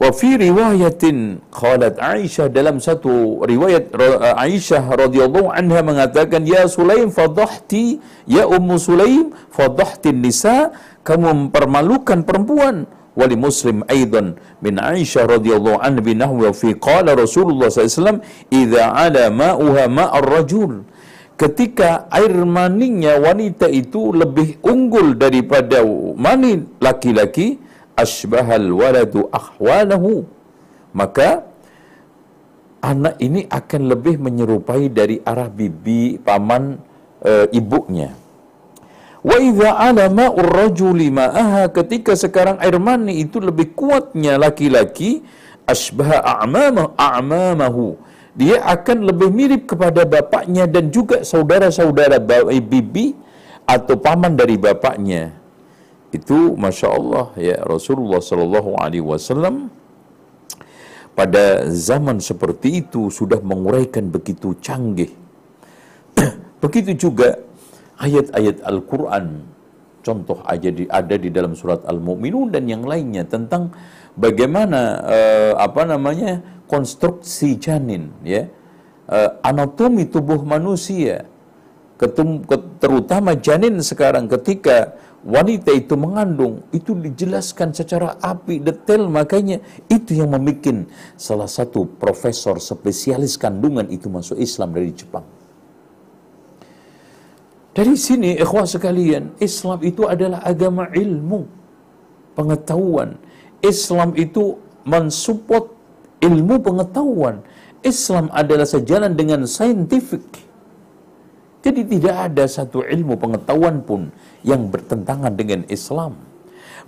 Wa fi riwayatin qalat Aisyah dalam satu riwayat Aisyah radhiyallahu anha mengatakan ya Sulaim fadhahti ya Ummu Sulaim fadhahti nisa kamu mempermalukan perempuan. Wali muslim aidan min Aisyah radhiyallahu anha binahwi fi qala Rasulullah SAW idza ala ma'uha ma'ar rajul. Ketika air maninya wanita itu lebih unggul daripada mani laki-laki asbahal waladu ahwalahu maka anak ini akan lebih menyerupai dari arah bibi paman e, ibunya. Wa idza alama urrajuli ma'aha ketika sekarang air mani itu lebih kuatnya laki-laki asbaha a'mamahu a'mamahu. Dia akan lebih mirip kepada bapaknya dan juga saudara-saudara bibi atau paman dari bapaknya itu masya Allah ya Rasulullah Shallallahu Alaihi Wasallam pada zaman seperti itu sudah menguraikan begitu canggih. [CLEARS THROAT] begitu juga ayat-ayat Al-Quran. Contoh aja di, ada di dalam surat Al-Mu'minun dan yang lainnya tentang bagaimana uh, apa namanya konstruksi janin ya uh, anatomi tubuh manusia ketum, terutama janin sekarang ketika wanita itu mengandung itu dijelaskan secara api detail. Makanya itu yang membuat salah satu profesor spesialis kandungan itu masuk Islam dari Jepang. Dari sini ikhwah sekalian Islam itu adalah agama ilmu pengetahuan. Islam itu mensupport ilmu pengetahuan. Islam adalah sejalan dengan saintifik. Jadi tidak ada satu ilmu pengetahuan pun yang bertentangan dengan Islam.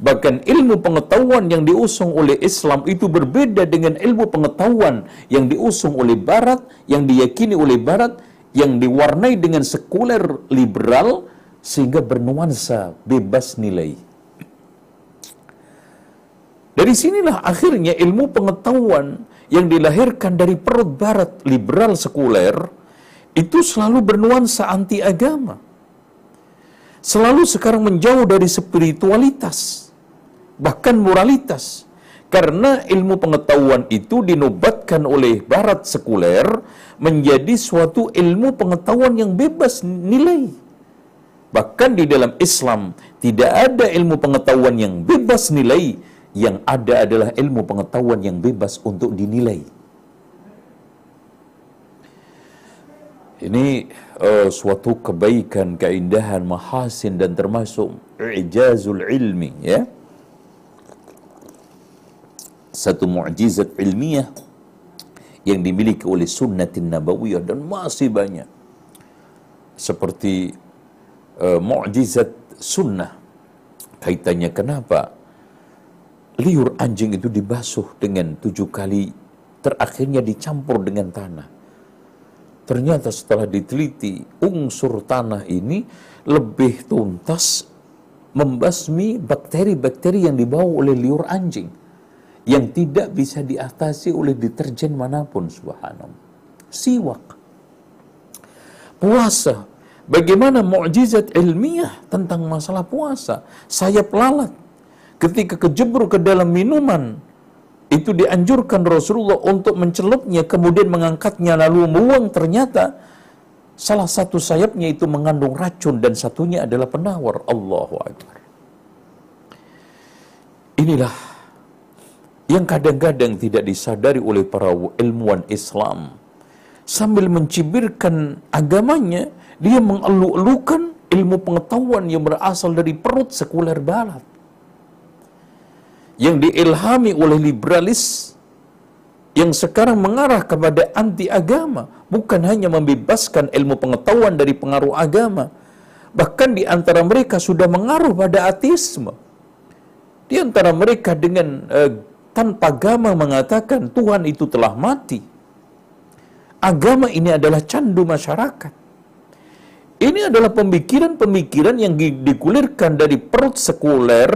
Bahkan ilmu pengetahuan yang diusung oleh Islam itu berbeda dengan ilmu pengetahuan yang diusung oleh Barat, yang diyakini oleh Barat, yang diwarnai dengan sekuler liberal sehingga bernuansa bebas nilai. Dari sinilah akhirnya ilmu pengetahuan yang dilahirkan dari perut barat liberal sekuler itu selalu bernuansa anti agama. Selalu sekarang menjauh dari spiritualitas, bahkan moralitas. Karena ilmu pengetahuan itu dinobatkan oleh barat sekuler menjadi suatu ilmu pengetahuan yang bebas nilai. Bahkan di dalam Islam tidak ada ilmu pengetahuan yang bebas nilai, yang ada adalah ilmu pengetahuan yang bebas untuk dinilai. Ini uh, suatu kebaikan, keindahan, mahasin dan termasuk ijazul ilmi ya. Satu mukjizat ilmiah yang dimiliki oleh sunnatin nabawiyah dan masih banyak. Seperti uh, mukjizat sunnah. Kaitannya kenapa? Liur anjing itu dibasuh dengan tujuh kali terakhirnya dicampur dengan tanah Ternyata setelah diteliti, unsur tanah ini lebih tuntas membasmi bakteri-bakteri yang dibawa oleh liur anjing yang tidak bisa diatasi oleh deterjen mana pun subhanallah. Siwak. Puasa. Bagaimana mukjizat ilmiah tentang masalah puasa? Saya pelalat ketika kejebur ke dalam minuman itu dianjurkan Rasulullah untuk mencelupnya kemudian mengangkatnya. Lalu membuang. Ternyata salah satu sayapnya itu mengandung racun dan satunya adalah penawar. Allahu Akbar. Inilah yang kadang-kadang tidak disadari oleh para ilmuwan Islam. Sambil mencibirkan agamanya dia mengeluh-elukan ilmu pengetahuan yang berasal dari perut sekuler barat yang diilhami oleh liberalis yang sekarang mengarah kepada anti agama bukan hanya membebaskan ilmu pengetahuan dari pengaruh agama bahkan di antara mereka sudah mengaruh pada ateisme. Di antara mereka dengan uh, tanpa agama mengatakan Tuhan itu telah mati. Agama ini adalah candu masyarakat. Ini adalah pemikiran-pemikiran yang dikulirkan dari perut sekuler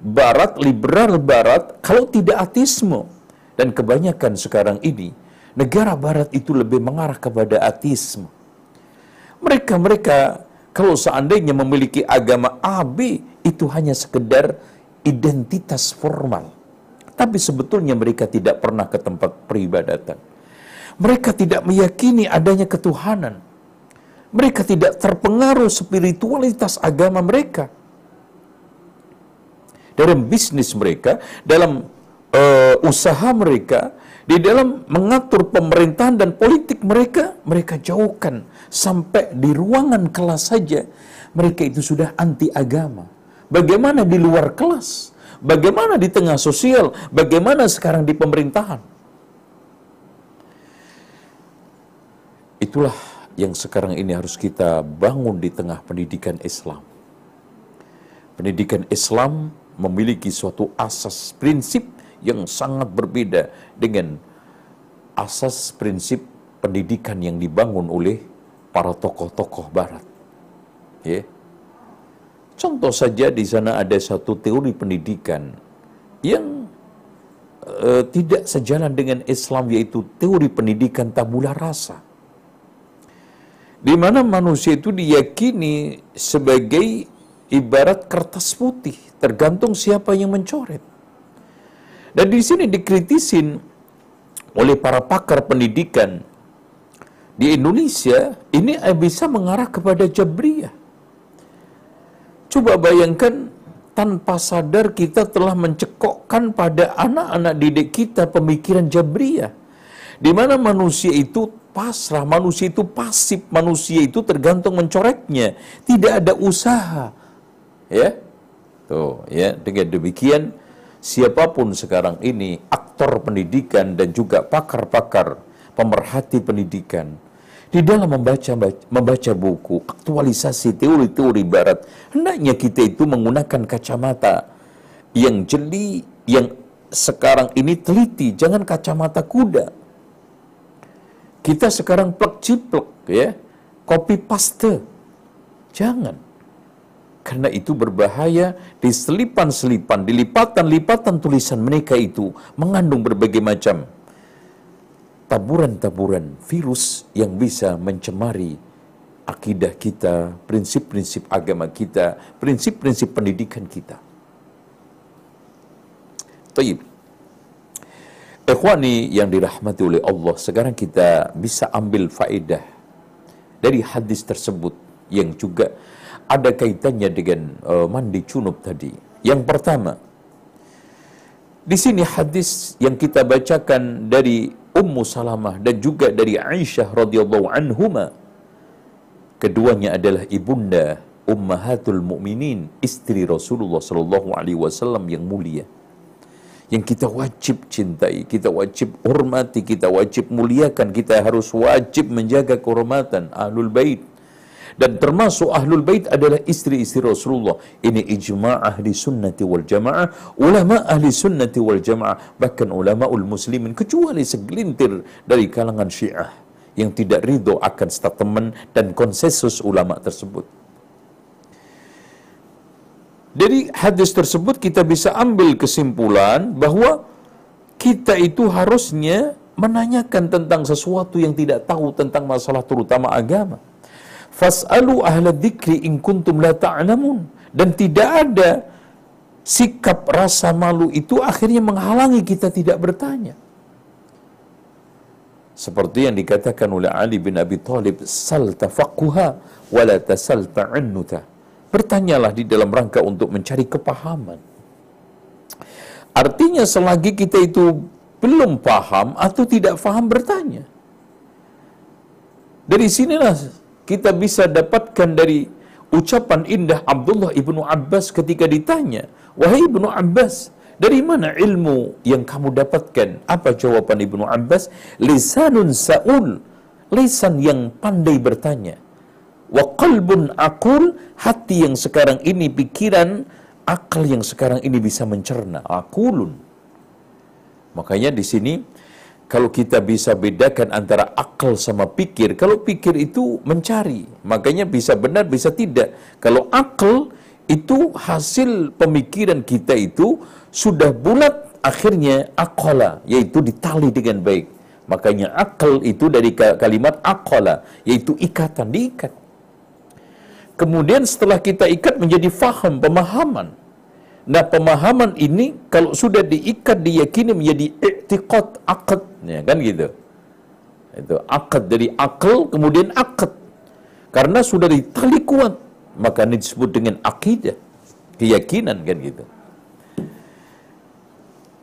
barat, liberal barat, kalau tidak ateisme. Dan kebanyakan sekarang ini, negara barat itu lebih mengarah kepada ateisme. Mereka-mereka kalau seandainya memiliki agama AB, itu hanya sekedar identitas formal. Tapi sebetulnya mereka tidak pernah ke tempat peribadatan. Mereka tidak meyakini adanya ketuhanan. Mereka tidak terpengaruh spiritualitas agama mereka dalam bisnis mereka, dalam uh, usaha mereka, di dalam mengatur pemerintahan dan politik mereka, mereka jauhkan sampai di ruangan kelas saja. Mereka itu sudah anti agama. Bagaimana di luar kelas? Bagaimana di tengah sosial? Bagaimana sekarang di pemerintahan? Itulah yang sekarang ini harus kita bangun di tengah pendidikan Islam. Pendidikan Islam memiliki suatu asas prinsip yang sangat berbeda dengan asas prinsip pendidikan yang dibangun oleh para tokoh-tokoh barat. Ya. Contoh saja di sana ada satu teori pendidikan yang uh, tidak sejalan dengan Islam yaitu teori pendidikan tabula rasa. Di mana manusia itu diyakini sebagai ibarat kertas putih tergantung siapa yang mencoret. Dan di sini dikritisin oleh para pakar pendidikan di Indonesia ini bisa mengarah kepada Jabriyah. Coba bayangkan tanpa sadar kita telah mencekokkan pada anak-anak didik kita pemikiran Jabriyah. Di mana manusia itu pasrah, manusia itu pasif, manusia itu tergantung mencoretnya. Tidak ada usaha. Ya, Tuh, ya, dengan demikian siapa pun sekarang ini aktor pendidikan dan juga pakar-pakar pemerhati pendidikan di dalam membaca membaca buku aktualisasi teori-teori barat hendaknya kita itu menggunakan kacamata yang jeli yang sekarang ini teliti jangan kacamata kuda. Kita sekarang plek ciplek ya. Copy paste. Jangan karena itu berbahaya di selipan-selipan, di lipatan-lipatan tulisan mereka itu mengandung berbagai macam taburan-taburan virus yang bisa mencemari akidah kita, prinsip-prinsip agama kita, prinsip-prinsip pendidikan kita. Taib. Ikhwani yang dirahmati oleh Allah, sekarang kita bisa ambil faedah dari hadis tersebut yang juga ada kaitannya dengan uh, mandi junub tadi. Yang pertama, di sini hadis yang kita bacakan dari Ummu Salamah dan juga dari Aisyah radhiyallahu anhuma. Keduanya adalah ibunda ummahatul mukminin, istri Rasulullah sallallahu alaihi wasallam yang mulia. Yang kita wajib cintai, kita wajib hormati, kita wajib muliakan, kita harus wajib menjaga kehormatan ahlul bait dan termasuk ahlul bait adalah istri-istri Rasulullah. Ini ijma' ahli sunnati wal jamaah, ulama ahli sunnati wal jamaah, bahkan ulama ul muslimin kecuali segelintir dari kalangan Syiah yang tidak ridho akan statement dan konsensus ulama tersebut. Dari hadis tersebut kita bisa ambil kesimpulan bahwa kita itu harusnya menanyakan tentang sesuatu yang tidak tahu tentang masalah terutama agama. Fas'alu ahla dzikri in kuntum la ta'lamun. Dan tidak ada sikap rasa malu itu akhirnya menghalangi kita tidak bertanya. Seperti yang dikatakan oleh Ali bin Abi Thalib, sal tafaqquha wa la tasal ta'annuta. Bertanyalah di dalam rangka untuk mencari kepahaman. Artinya selagi kita itu belum paham atau tidak paham bertanya. Dari sinilah kita bisa dapatkan dari ucapan indah Abdullah ibnu Abbas ketika ditanya, wahai ibnu Abbas, dari mana ilmu yang kamu dapatkan? Apa jawaban ibnu Abbas? Lisanun sa'ul, lisan yang pandai bertanya. Wa qalbun akul, hati yang sekarang ini pikiran, akal yang sekarang ini bisa mencerna. Akulun. Makanya di sini kalau kita bisa bedakan antara akal sama pikir, kalau pikir itu mencari, makanya bisa benar, bisa tidak. Kalau akal itu hasil pemikiran kita itu sudah bulat, akhirnya akola, yaitu ditali dengan baik. Makanya akal itu dari kalimat akola, yaitu ikatan, diikat. Kemudian setelah kita ikat menjadi faham, pemahaman. Nah pemahaman ini kalau sudah diikat diyakini menjadi i'tiqad akad ya kan gitu. Itu akad dari akal kemudian akad. Karena sudah ditali kuat maka ini disebut dengan akidah, keyakinan kan gitu.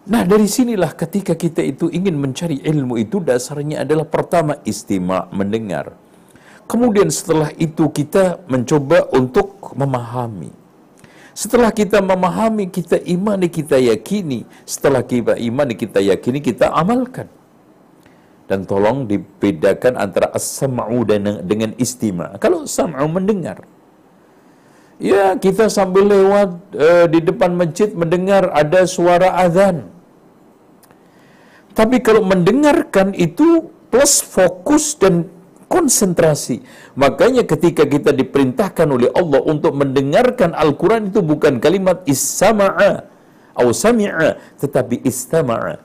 Nah dari sinilah ketika kita itu ingin mencari ilmu itu dasarnya adalah pertama istima mendengar. Kemudian setelah itu kita mencoba untuk memahami setelah kita memahami, kita imani, kita yakini. Setelah kita imani, kita yakini, kita amalkan. Dan tolong dibedakan antara as-sam'u dengan istima. Kalau sam'u mendengar. Ya, kita sambil lewat uh, di depan masjid mendengar ada suara azan. Tapi kalau mendengarkan itu plus fokus dan konsentrasi. Makanya ketika kita diperintahkan oleh Allah untuk mendengarkan Al-Quran itu bukan kalimat istama'a atau sami'a, tetapi istama'a.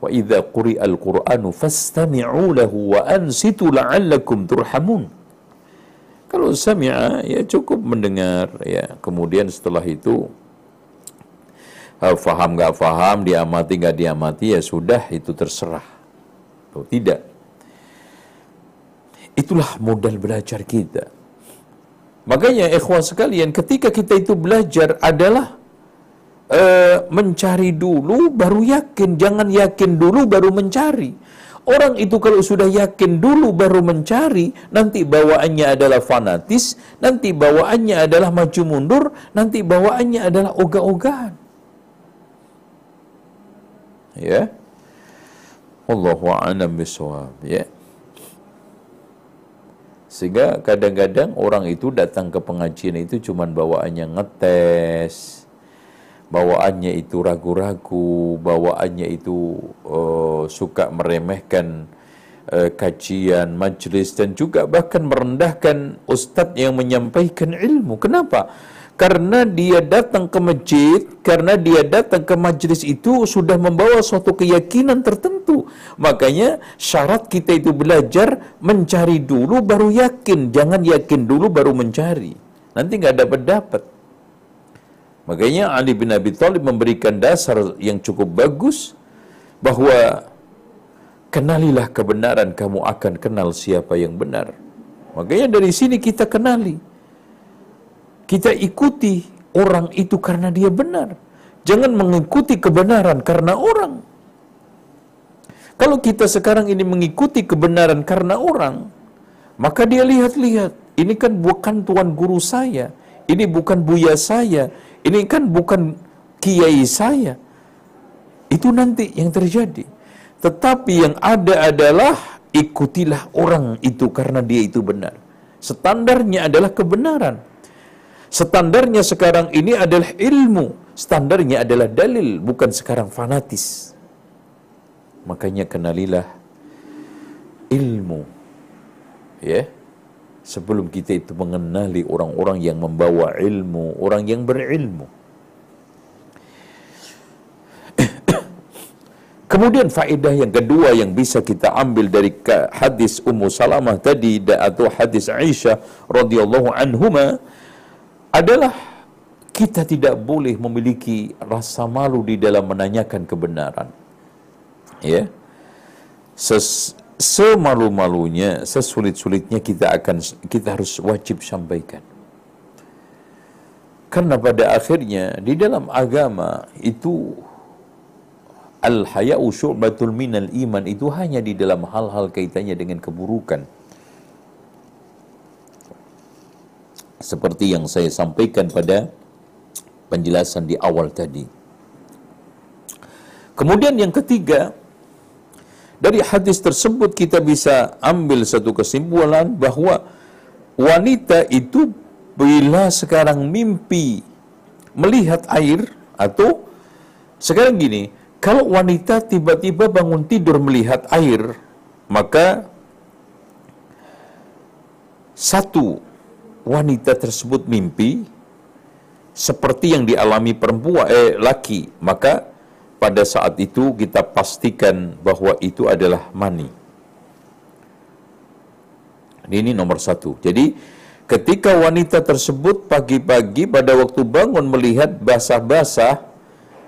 Wa idza quri'a al-Qur'anu fastami'u lahu wa ansitu la'allakum turhamun. Kalau sami'a ya cukup mendengar ya. Kemudian setelah itu faham nggak faham, diamati nggak diamati ya sudah itu terserah. Tuh, tidak Itulah modal belajar kita. Makanya ikhwan sekalian, ketika kita itu belajar adalah uh, mencari dulu baru yakin, jangan yakin dulu baru mencari. Orang itu kalau sudah yakin dulu baru mencari, nanti bawaannya adalah fanatis, nanti bawaannya adalah maju mundur, nanti bawaannya adalah ogah-ogahan. Ya. Allahu a'lam bishawab, ya. Sehingga kadang-kadang orang itu datang ke pengajian itu cuman bawaannya ngetes, bawaannya itu ragu-ragu, bawaannya itu uh, suka meremehkan uh, kajian, majlis dan juga bahkan merendahkan ustadz yang menyampaikan ilmu. Kenapa? Karena dia datang ke masjid, karena dia datang ke majlis itu sudah membawa suatu keyakinan tertentu. Makanya syarat kita itu belajar mencari dulu baru yakin, jangan yakin dulu baru mencari. Nanti nggak dapat dapat. Makanya Ali bin Abi Thalib memberikan dasar yang cukup bagus bahwa kenalilah kebenaran kamu akan kenal siapa yang benar. Makanya dari sini kita kenali kita ikuti orang itu karena dia benar. Jangan mengikuti kebenaran karena orang. Kalau kita sekarang ini mengikuti kebenaran karena orang, maka dia lihat-lihat, ini kan bukan tuan guru saya, ini bukan buya saya, ini kan bukan kiai saya. Itu nanti yang terjadi. Tetapi yang ada adalah ikutilah orang itu karena dia itu benar. Standarnya adalah kebenaran. Standarnya sekarang ini adalah ilmu. Standarnya adalah dalil, bukan sekarang fanatis. Makanya kenalilah ilmu. Ya. Sebelum kita itu mengenali orang-orang yang membawa ilmu, orang yang berilmu. [COUGHS] Kemudian faedah yang kedua yang bisa kita ambil dari hadis Ummu Salamah tadi atau hadis Aisyah radhiyallahu anhuma adalah kita tidak boleh memiliki rasa malu di dalam menanyakan kebenaran. Ya. Ses semalu-malunya, sesulit-sulitnya kita akan kita harus wajib sampaikan. Karena pada akhirnya di dalam agama itu Al-haya'u syu'batul minal iman itu hanya di dalam hal-hal kaitannya dengan keburukan. Seperti yang saya sampaikan pada penjelasan di awal tadi. Kemudian yang ketiga, dari hadis tersebut kita bisa ambil satu kesimpulan bahwa wanita itu bila sekarang mimpi melihat air atau sekarang gini, kalau wanita tiba-tiba bangun tidur melihat air, maka satu wanita tersebut mimpi seperti yang dialami perempuan eh laki, maka pada saat itu kita pastikan bahwa itu adalah mani. Ini nomor satu. Jadi ketika wanita tersebut pagi-pagi pada waktu bangun melihat basah-basah,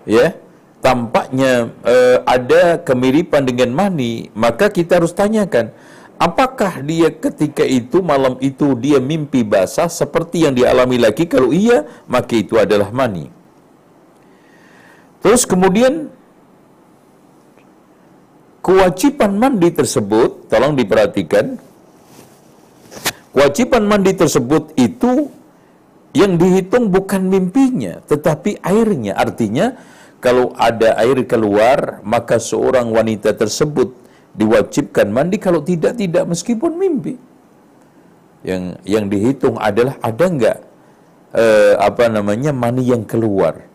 ya, tampaknya uh, ada kemiripan dengan mani, maka kita harus tanyakan, apakah dia ketika itu malam itu dia mimpi basah seperti yang dialami lagi? Kalau iya, maka itu adalah mani. Terus kemudian kewajiban mandi tersebut, tolong diperhatikan, kewajiban mandi tersebut itu yang dihitung bukan mimpinya, tetapi airnya. Artinya kalau ada air keluar, maka seorang wanita tersebut diwajibkan mandi, kalau tidak, tidak meskipun mimpi. Yang yang dihitung adalah ada enggak eh, apa namanya mani yang keluar.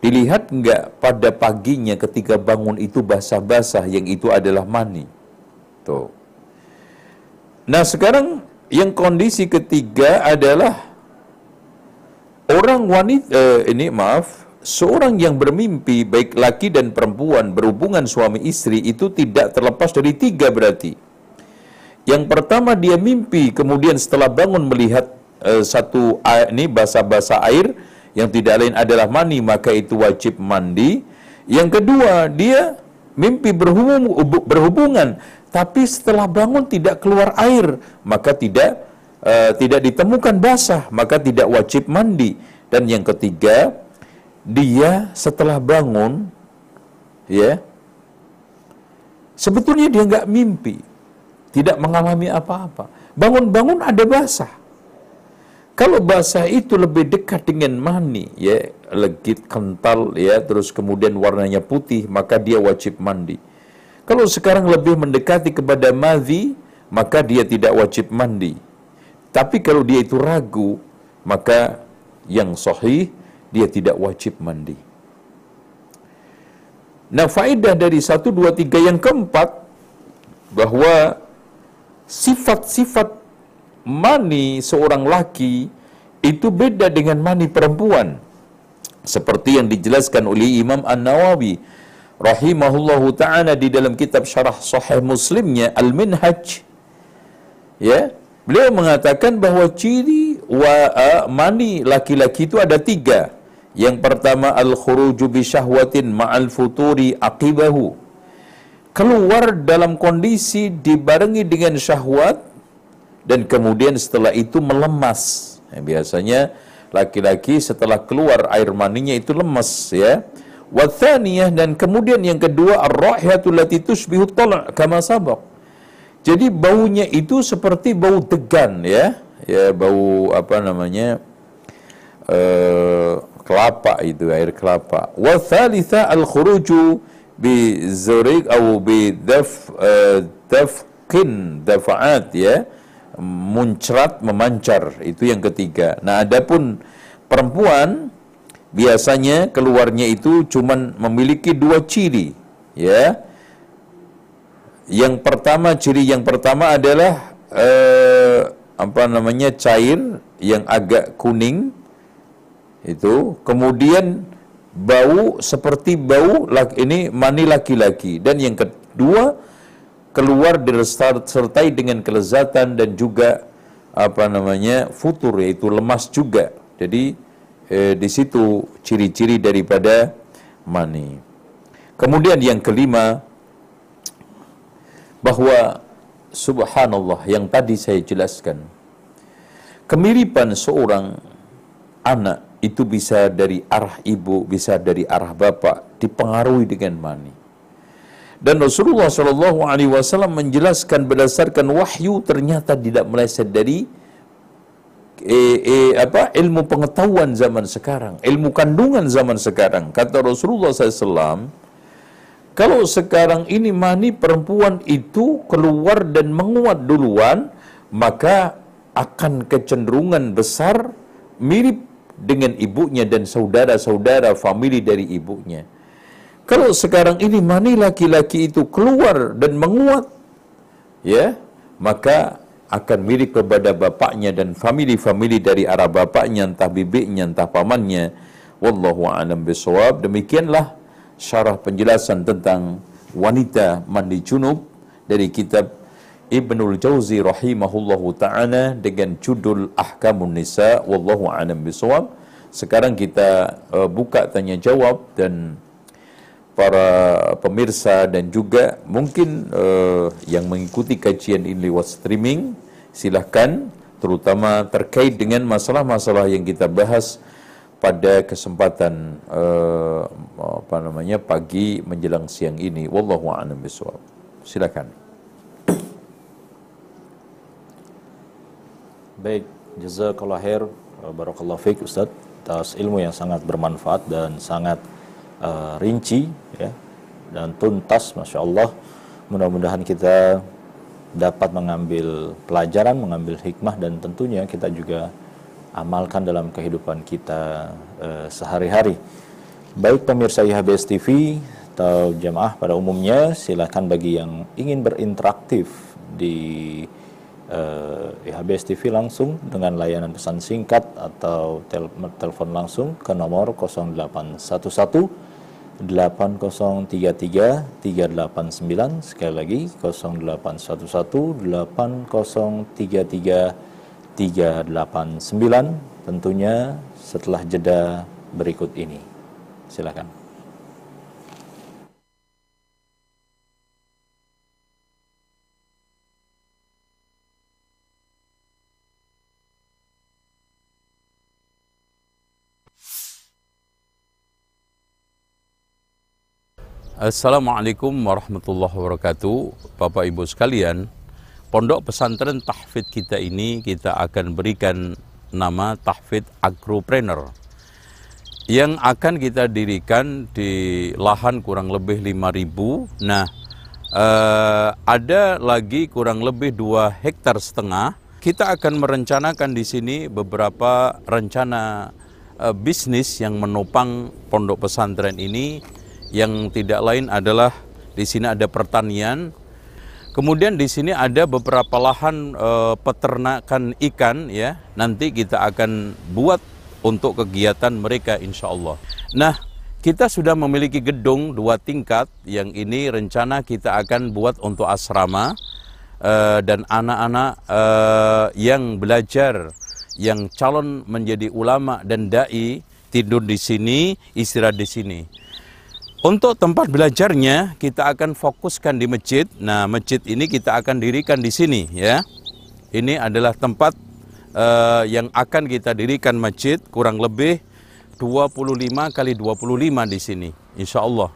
Dilihat enggak pada paginya ketika bangun itu basah-basah yang itu adalah mani. Tuh. Nah, sekarang yang kondisi ketiga adalah orang wanita eh, ini maaf seorang yang bermimpi baik laki dan perempuan berhubungan suami istri itu tidak terlepas dari tiga berarti. Yang pertama dia mimpi, kemudian setelah bangun melihat uh, satu ini basa-basa air yang tidak lain adalah mani, maka itu wajib mandi. Yang kedua dia mimpi berhubung, berhubungan, tapi setelah bangun tidak keluar air, maka tidak uh, tidak ditemukan basah, maka tidak wajib mandi. Dan yang ketiga, dia setelah bangun ya sebetulnya dia nggak mimpi tidak mengalami apa-apa. Bangun-bangun ada basah. Kalau basah itu lebih dekat dengan mani ya legit kental ya terus kemudian warnanya putih maka dia wajib mandi. Kalau sekarang lebih mendekati kepada madhi maka dia tidak wajib mandi. Tapi kalau dia itu ragu maka yang sahih dia tidak wajib mandi. Nah, faedah dari satu, dua, tiga yang keempat, bahwa sifat-sifat mani seorang laki itu beda dengan mani perempuan. Seperti yang dijelaskan oleh Imam An-Nawawi rahimahullahu taala di dalam kitab syarah sahih Muslimnya Al-Minhaj. Ya, beliau mengatakan bahwa ciri wa mani laki-laki itu ada tiga. Yang pertama al-khuruju bi syahwatin ma'al futuri aqibahu. Keluar dalam kondisi dibarengi dengan syahwat dan kemudian setelah itu melemas. Ya, biasanya laki-laki setelah keluar air maninya itu lemas ya. Wathaniyah dan kemudian yang kedua ar-rahiyatul lati tushbihu tala' kama sabaq. Jadi baunya itu seperti bau degan ya. Ya bau apa namanya? Uh, kelapa itu air kelapa. Wa thalitha al-khuruju bi zurik atau bi daf uh, dafqin dafa'at ya muncrat memancar itu yang ketiga. Nah, adapun perempuan biasanya keluarnya itu cuman memiliki dua ciri, ya. Yang pertama ciri yang pertama adalah eh, apa namanya cair yang agak kuning itu, kemudian bau seperti bau ini mani laki-laki dan yang kedua keluar disertai dengan kelezatan dan juga apa namanya futur yaitu lemas juga. Jadi eh, di situ ciri-ciri daripada mani. Kemudian yang kelima bahwa subhanallah yang tadi saya jelaskan kemiripan seorang anak itu bisa dari arah ibu, bisa dari arah bapak dipengaruhi dengan mani. Dan Rasulullah Shallallahu Alaihi Wasallam menjelaskan berdasarkan wahyu ternyata tidak meleset dari eh, eh, apa ilmu pengetahuan zaman sekarang, ilmu kandungan zaman sekarang. Kata Rasulullah SAW, kalau sekarang ini mani perempuan itu keluar dan menguat duluan, maka akan kecenderungan besar mirip dengan ibunya dan saudara-saudara famili dari ibunya. Kalau sekarang ini mani laki-laki itu keluar dan menguat, ya, maka akan mirip kepada bapaknya dan famili-famili dari arah bapaknya, entah bibiknya, entah pamannya. Wallahu a'lam bishawab. Demikianlah syarah penjelasan tentang wanita mandi junub dari kitab Ibnul Jauzi rahimahullahu taala dengan judul Ahkamun Nisa wallahu a'lam bishawab. Sekarang kita uh, buka tanya jawab dan para pemirsa dan juga mungkin uh, yang mengikuti kajian ini lewat streaming silahkan terutama terkait dengan masalah-masalah yang kita bahas pada kesempatan uh, apa namanya pagi menjelang siang ini. Wallahu a'lam bishawab. Silakan baik jazakallahu khair barakallahu fiik Ustaz atas ilmu yang sangat bermanfaat dan sangat uh, rinci ya dan tuntas masya Allah mudah-mudahan kita dapat mengambil pelajaran mengambil hikmah dan tentunya kita juga amalkan dalam kehidupan kita uh, sehari-hari. Baik pemirsa IHBS TV atau jemaah pada umumnya silakan bagi yang ingin berinteraktif di eh, IHBS TV langsung dengan layanan pesan singkat atau tel telepon langsung ke nomor 0811 8033 389 sekali lagi 0811 8033 389 tentunya setelah jeda berikut ini. Silakan Assalamualaikum warahmatullahi wabarakatuh. Bapak Ibu sekalian Pondok pesantren tahfid kita ini kita akan berikan nama tahfid agropreneur yang akan kita dirikan di lahan kurang lebih 5000 nah eh, ada lagi kurang lebih 2 hektar setengah. Kita akan merencanakan di sini beberapa rencana eh, bisnis yang menopang pondok pesantren ini yang tidak lain adalah di sini ada pertanian. Kemudian di sini ada beberapa lahan e, peternakan ikan ya. Nanti kita akan buat untuk kegiatan mereka insya Allah. Nah, kita sudah memiliki gedung dua tingkat yang ini rencana kita akan buat untuk asrama e, dan anak-anak e, yang belajar yang calon menjadi ulama dan dai tidur di sini, istirahat di sini. Untuk tempat belajarnya kita akan fokuskan di masjid. Nah, masjid ini kita akan dirikan di sini ya. Ini adalah tempat uh, yang akan kita dirikan masjid kurang lebih 25 kali 25 di sini, insya Allah.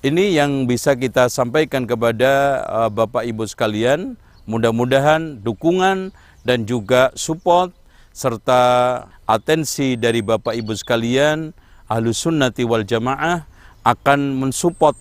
Ini yang bisa kita sampaikan kepada uh, Bapak Ibu sekalian. Mudah-mudahan dukungan dan juga support serta atensi dari Bapak Ibu sekalian ahlu sunnati wal jamaah akan mensupport,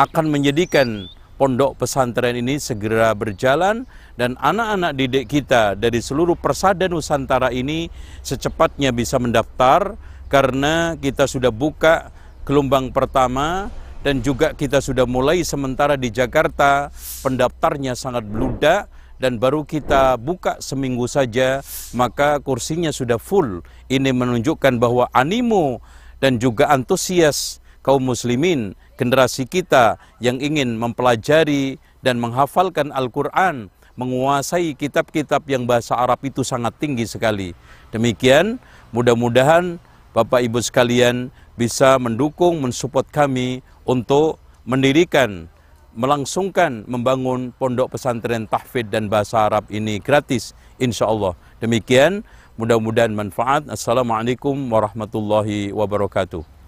akan menjadikan pondok pesantren ini segera berjalan dan anak-anak didik kita dari seluruh persada Nusantara ini secepatnya bisa mendaftar karena kita sudah buka gelombang pertama dan juga kita sudah mulai sementara di Jakarta. Pendaftarnya sangat beludak dan baru kita buka seminggu saja maka kursinya sudah full. Ini menunjukkan bahwa animo dan juga antusias kaum muslimin generasi kita yang ingin mempelajari dan menghafalkan Al-Quran menguasai kitab-kitab yang bahasa Arab itu sangat tinggi sekali demikian mudah-mudahan Bapak Ibu sekalian bisa mendukung mensupport kami untuk mendirikan melangsungkan membangun pondok pesantren tahfidz dan bahasa Arab ini gratis insya Allah. Demikian mudah-mudahan manfaat. Assalamualaikum warahmatullahi wabarakatuh.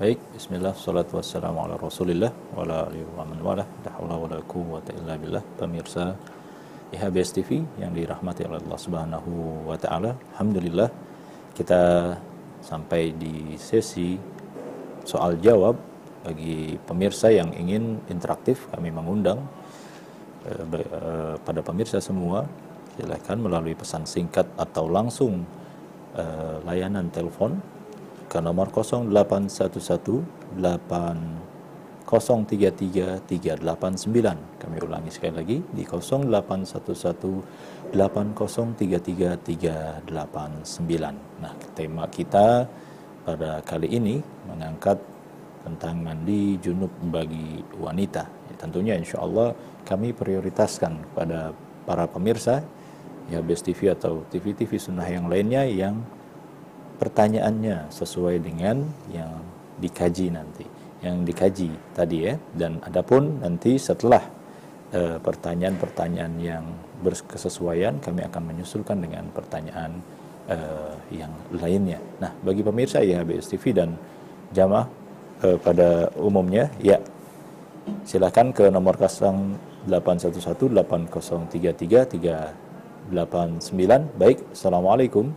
Baik, bismillah, salatu wassalamu ala rasulillah wa ala alihi wa man wala la hawla wa la quwwata illa billah pemirsa IHBS TV yang dirahmati oleh Allah Subhanahu wa taala. Alhamdulillah kita sampai di sesi soal jawab bagi pemirsa yang ingin interaktif kami mengundang eh, eh, pada pemirsa semua silakan melalui pesan singkat atau langsung eh, layanan telepon ke nomor 0811 8033 389. Kami ulangi sekali lagi di 0811 8033 389. Nah, tema kita pada kali ini mengangkat tentang mandi junub bagi wanita. Ya, tentunya insya Allah kami prioritaskan pada para pemirsa ya Best TV atau TV-TV sunnah yang lainnya yang pertanyaannya sesuai dengan yang dikaji nanti, yang dikaji tadi ya. Dan adapun nanti setelah eh, pertanyaan-pertanyaan yang berkesesuaian, kami akan menyusulkan dengan pertanyaan uh, yang lainnya. Nah, bagi pemirsa ya BSTV dan jamaah uh, pada umumnya, ya silakan ke nomor 0811 811 8033 389. Baik, Assalamualaikum.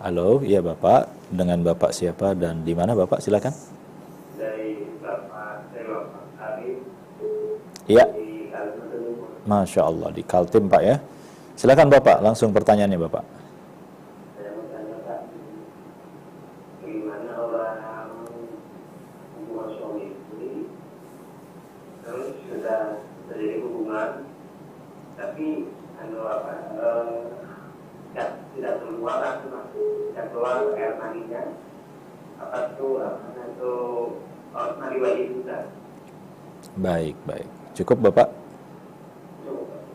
Halo, iya Bapak. Dengan Bapak siapa dan di mana Bapak? Silakan. dari Bapak dari Bapak Arif Iya. Masya Allah di Kaltim Pak ya. Silakan Bapak, langsung pertanyaannya Bapak. Saya mau tanya Pak, bagaimana orang hubungan suami istri terus sudah terjadi hubungan, tapi anu apa eh, tidak tidak keluar lah, Mas. tidak keluar air maninya, apa tuh apa itu oh, nadi wajib juga. Baik, baik. Cukup Bapak?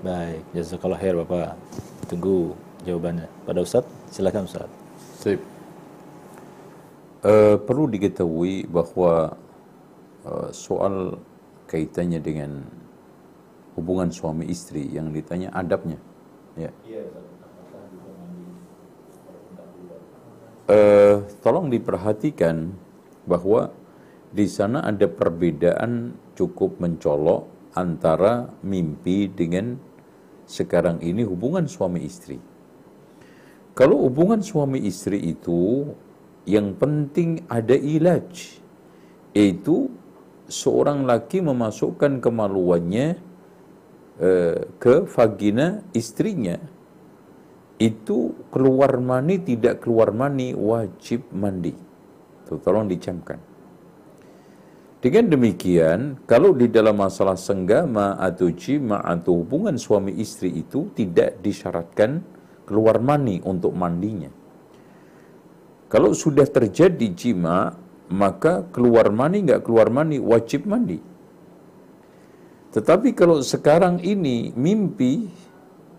Baik, jazakallah khair Bapak. Tunggu jawabannya. Pada Ustadz, silakan Ustadz. Sip. Eh, perlu diketahui bahwa eh, soal kaitannya dengan hubungan suami istri yang ditanya adabnya, ya. Eh, tolong diperhatikan bahwa di sana ada perbedaan cukup mencolok antara mimpi dengan sekarang ini hubungan suami istri. Kalau hubungan suami istri itu yang penting ada ilaj, yaitu seorang laki memasukkan kemaluannya eh, ke vagina istrinya. Itu keluar mani tidak keluar mani wajib mandi. Itu tolong dicamkan. Dengan demikian, kalau di dalam masalah senggama atau jima atau hubungan suami istri itu tidak disyaratkan keluar mani untuk mandinya. Kalau sudah terjadi jima, maka keluar mani nggak keluar mani wajib mandi. Tetapi kalau sekarang ini mimpi,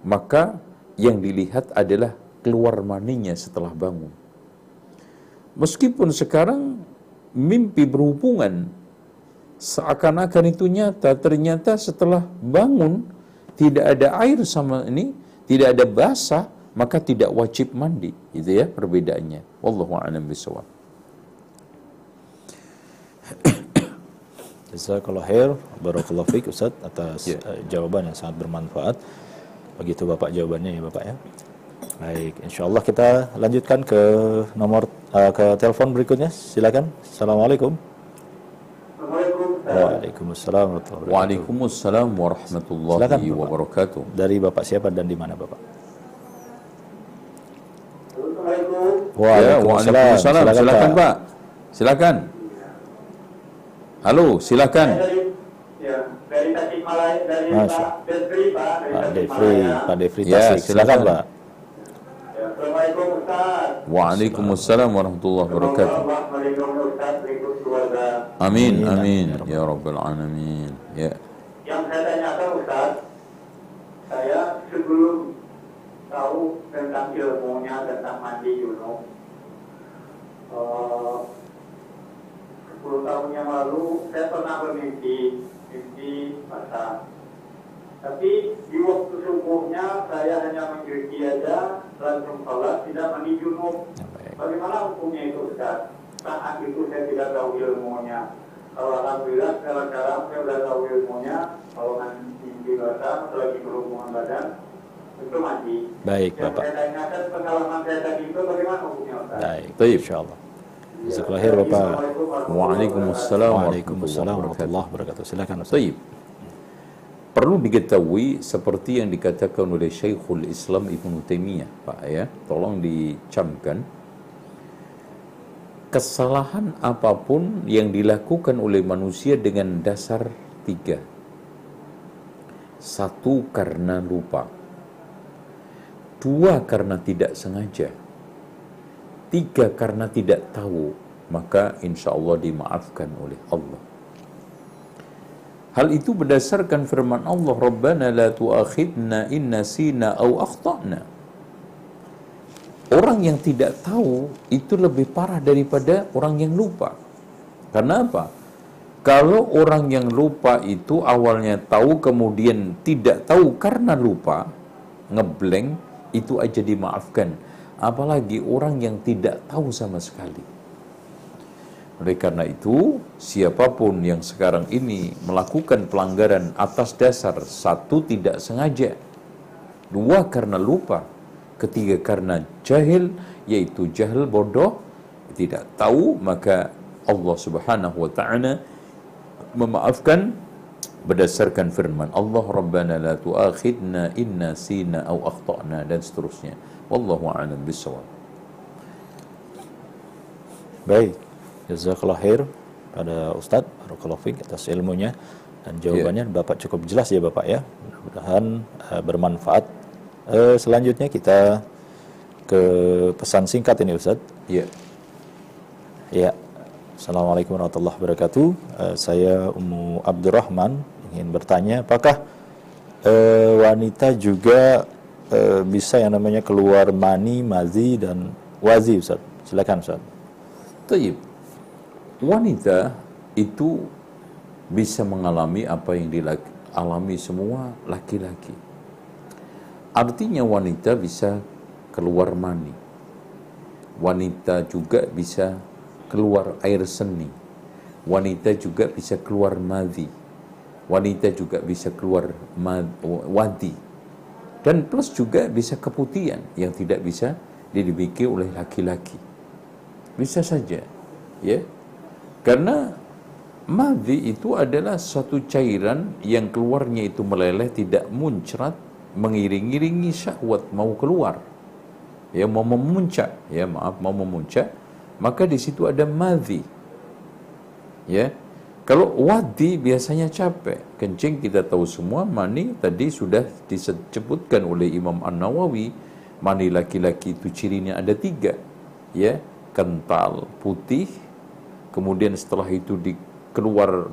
maka yang dilihat adalah keluar maninya setelah bangun. Meskipun sekarang mimpi berhubungan seakan-akan itu nyata, ternyata setelah bangun tidak ada air sama ini, tidak ada basah, maka tidak wajib mandi. Itu ya perbedaannya. Wallahu a'lam bishawab. Jazakallah khair, barakallahu fiik Ustaz atas Ya. eh, jawaban yang sangat bermanfaat. Begitu Bapak jawabannya ya Bapak ya. Baik, insya Allah kita lanjutkan ke nomor eh, ke telepon berikutnya. Silakan. Assalamualaikum. Waalaikumsalam warahmatullahi wabarakatuh. Waalaikumsalam warahmatullahi Silakan, Bapak. wabarakatuh. Dari Bapak siapa dan di mana Bapak? Assalamualaikum. Ya, Waalaikumsalam. Silakan, Pak. Silakan. Halo, silakan. Ya dari Tasikmalaya dari Masya. Pak Devri Pak dari Pak Devri. Pak Devri Ya, Tasik. Silakan silakan. Pak. Assalamualaikum Ustaz. Waalaikumsalam warahmatullahi wabarakatuh. Amin, Amin. Ya Rabbal Alamin. Ya. Yang saya tanyakan Ustaz, saya sebelum tahu tentang ilmunya tentang mandi junub, eh, 10 tahun yang lalu saya pernah bermimpi, mimpi basah. Tapi di waktu subuhnya saya hanya mencuci aja, langsung sholat, tidak mandi junub. Baik. Bagaimana hukumnya itu Ustaz? Saat itu saya tidak tahu ilmunya. Kalau Alhamdulillah sekarang sekarang saya sudah tahu ilmunya. Kalau basah atau lagi berhubungan badan, itu mandi. Baik, Yang Bapak. saya tanyakan pengalaman saya tadi itu bagaimana hukumnya Ustaz? Baik, Baik. insya Allah. Jazakallah khair Bapak. Waalaikumsalam Waalaikumsalam warahmatullahi wabarakatuh. Silakan Ustaz. Taib. Perlu diketahui seperti yang dikatakan oleh Syekhul Islam Ibn Taimiyah, Pak ya. Tolong dicamkan. Kesalahan apa pun yang dilakukan oleh manusia dengan dasar tiga. Satu karena lupa. Dua karena tidak sengaja. Tiga karena tidak tahu. Maka insya Allah dimaafkan oleh Allah. Hal itu berdasarkan firman Allah, Rabbana la tuakhidna in nasina au akhtana. Orang yang tidak tahu itu lebih parah daripada orang yang lupa. Karena apa? Kalau orang yang lupa itu awalnya tahu kemudian tidak tahu karena lupa, ngeblank, itu aja dimaafkan. Apalagi orang yang tidak tahu sama sekali. Oleh karena itu, siapa pun yang sekarang ini melakukan pelanggaran atas dasar satu tidak sengaja, dua karena lupa, ketiga karena jahil, yaitu jahil bodoh, tidak tahu, maka Allah Subhanahu wa taala memaafkan berdasarkan firman Allah Rabbana la tu'akhidna inna sina au akhtana dan seterusnya. Wallahu a'lam. Baik, jazakallah khair pada Ustadz Barakallahu atas ilmunya dan jawabannya Bapak cukup jelas ya Bapak ya. Mudah-mudahan uh, bermanfaat. Uh, selanjutnya kita ke pesan singkat ini Ustadz. Ya. Ya. Assalamualaikum warahmatullahi wabarakatuh. Uh, saya Ummu Abdurrahman ingin bertanya apakah uh, wanita juga uh, bisa yang namanya keluar mani, mazi dan wazi Ustaz. Silakan Ustaz. Taib. Wanita itu bisa mengalami apa yang dialami semua laki-laki. Artinya wanita bisa keluar mani. Wanita juga bisa keluar air seni. Wanita juga bisa keluar madhi. Wanita juga bisa keluar wadi. Dan plus juga bisa keputihan yang tidak bisa dimiliki oleh laki-laki. Bisa saja. Ya. Karena madhi itu adalah suatu cairan yang keluarnya itu meleleh tidak muncrat mengiring-iringi syahwat mau keluar. Ya mau memuncak, ya maaf mau memuncak, maka di situ ada madhi. Ya. Kalau wadi biasanya capek. Kencing kita tahu semua mani tadi sudah disebutkan oleh Imam An-Nawawi. Mani laki-laki itu cirinya ada tiga. Ya, kental, putih, kemudian setelah itu dikeluar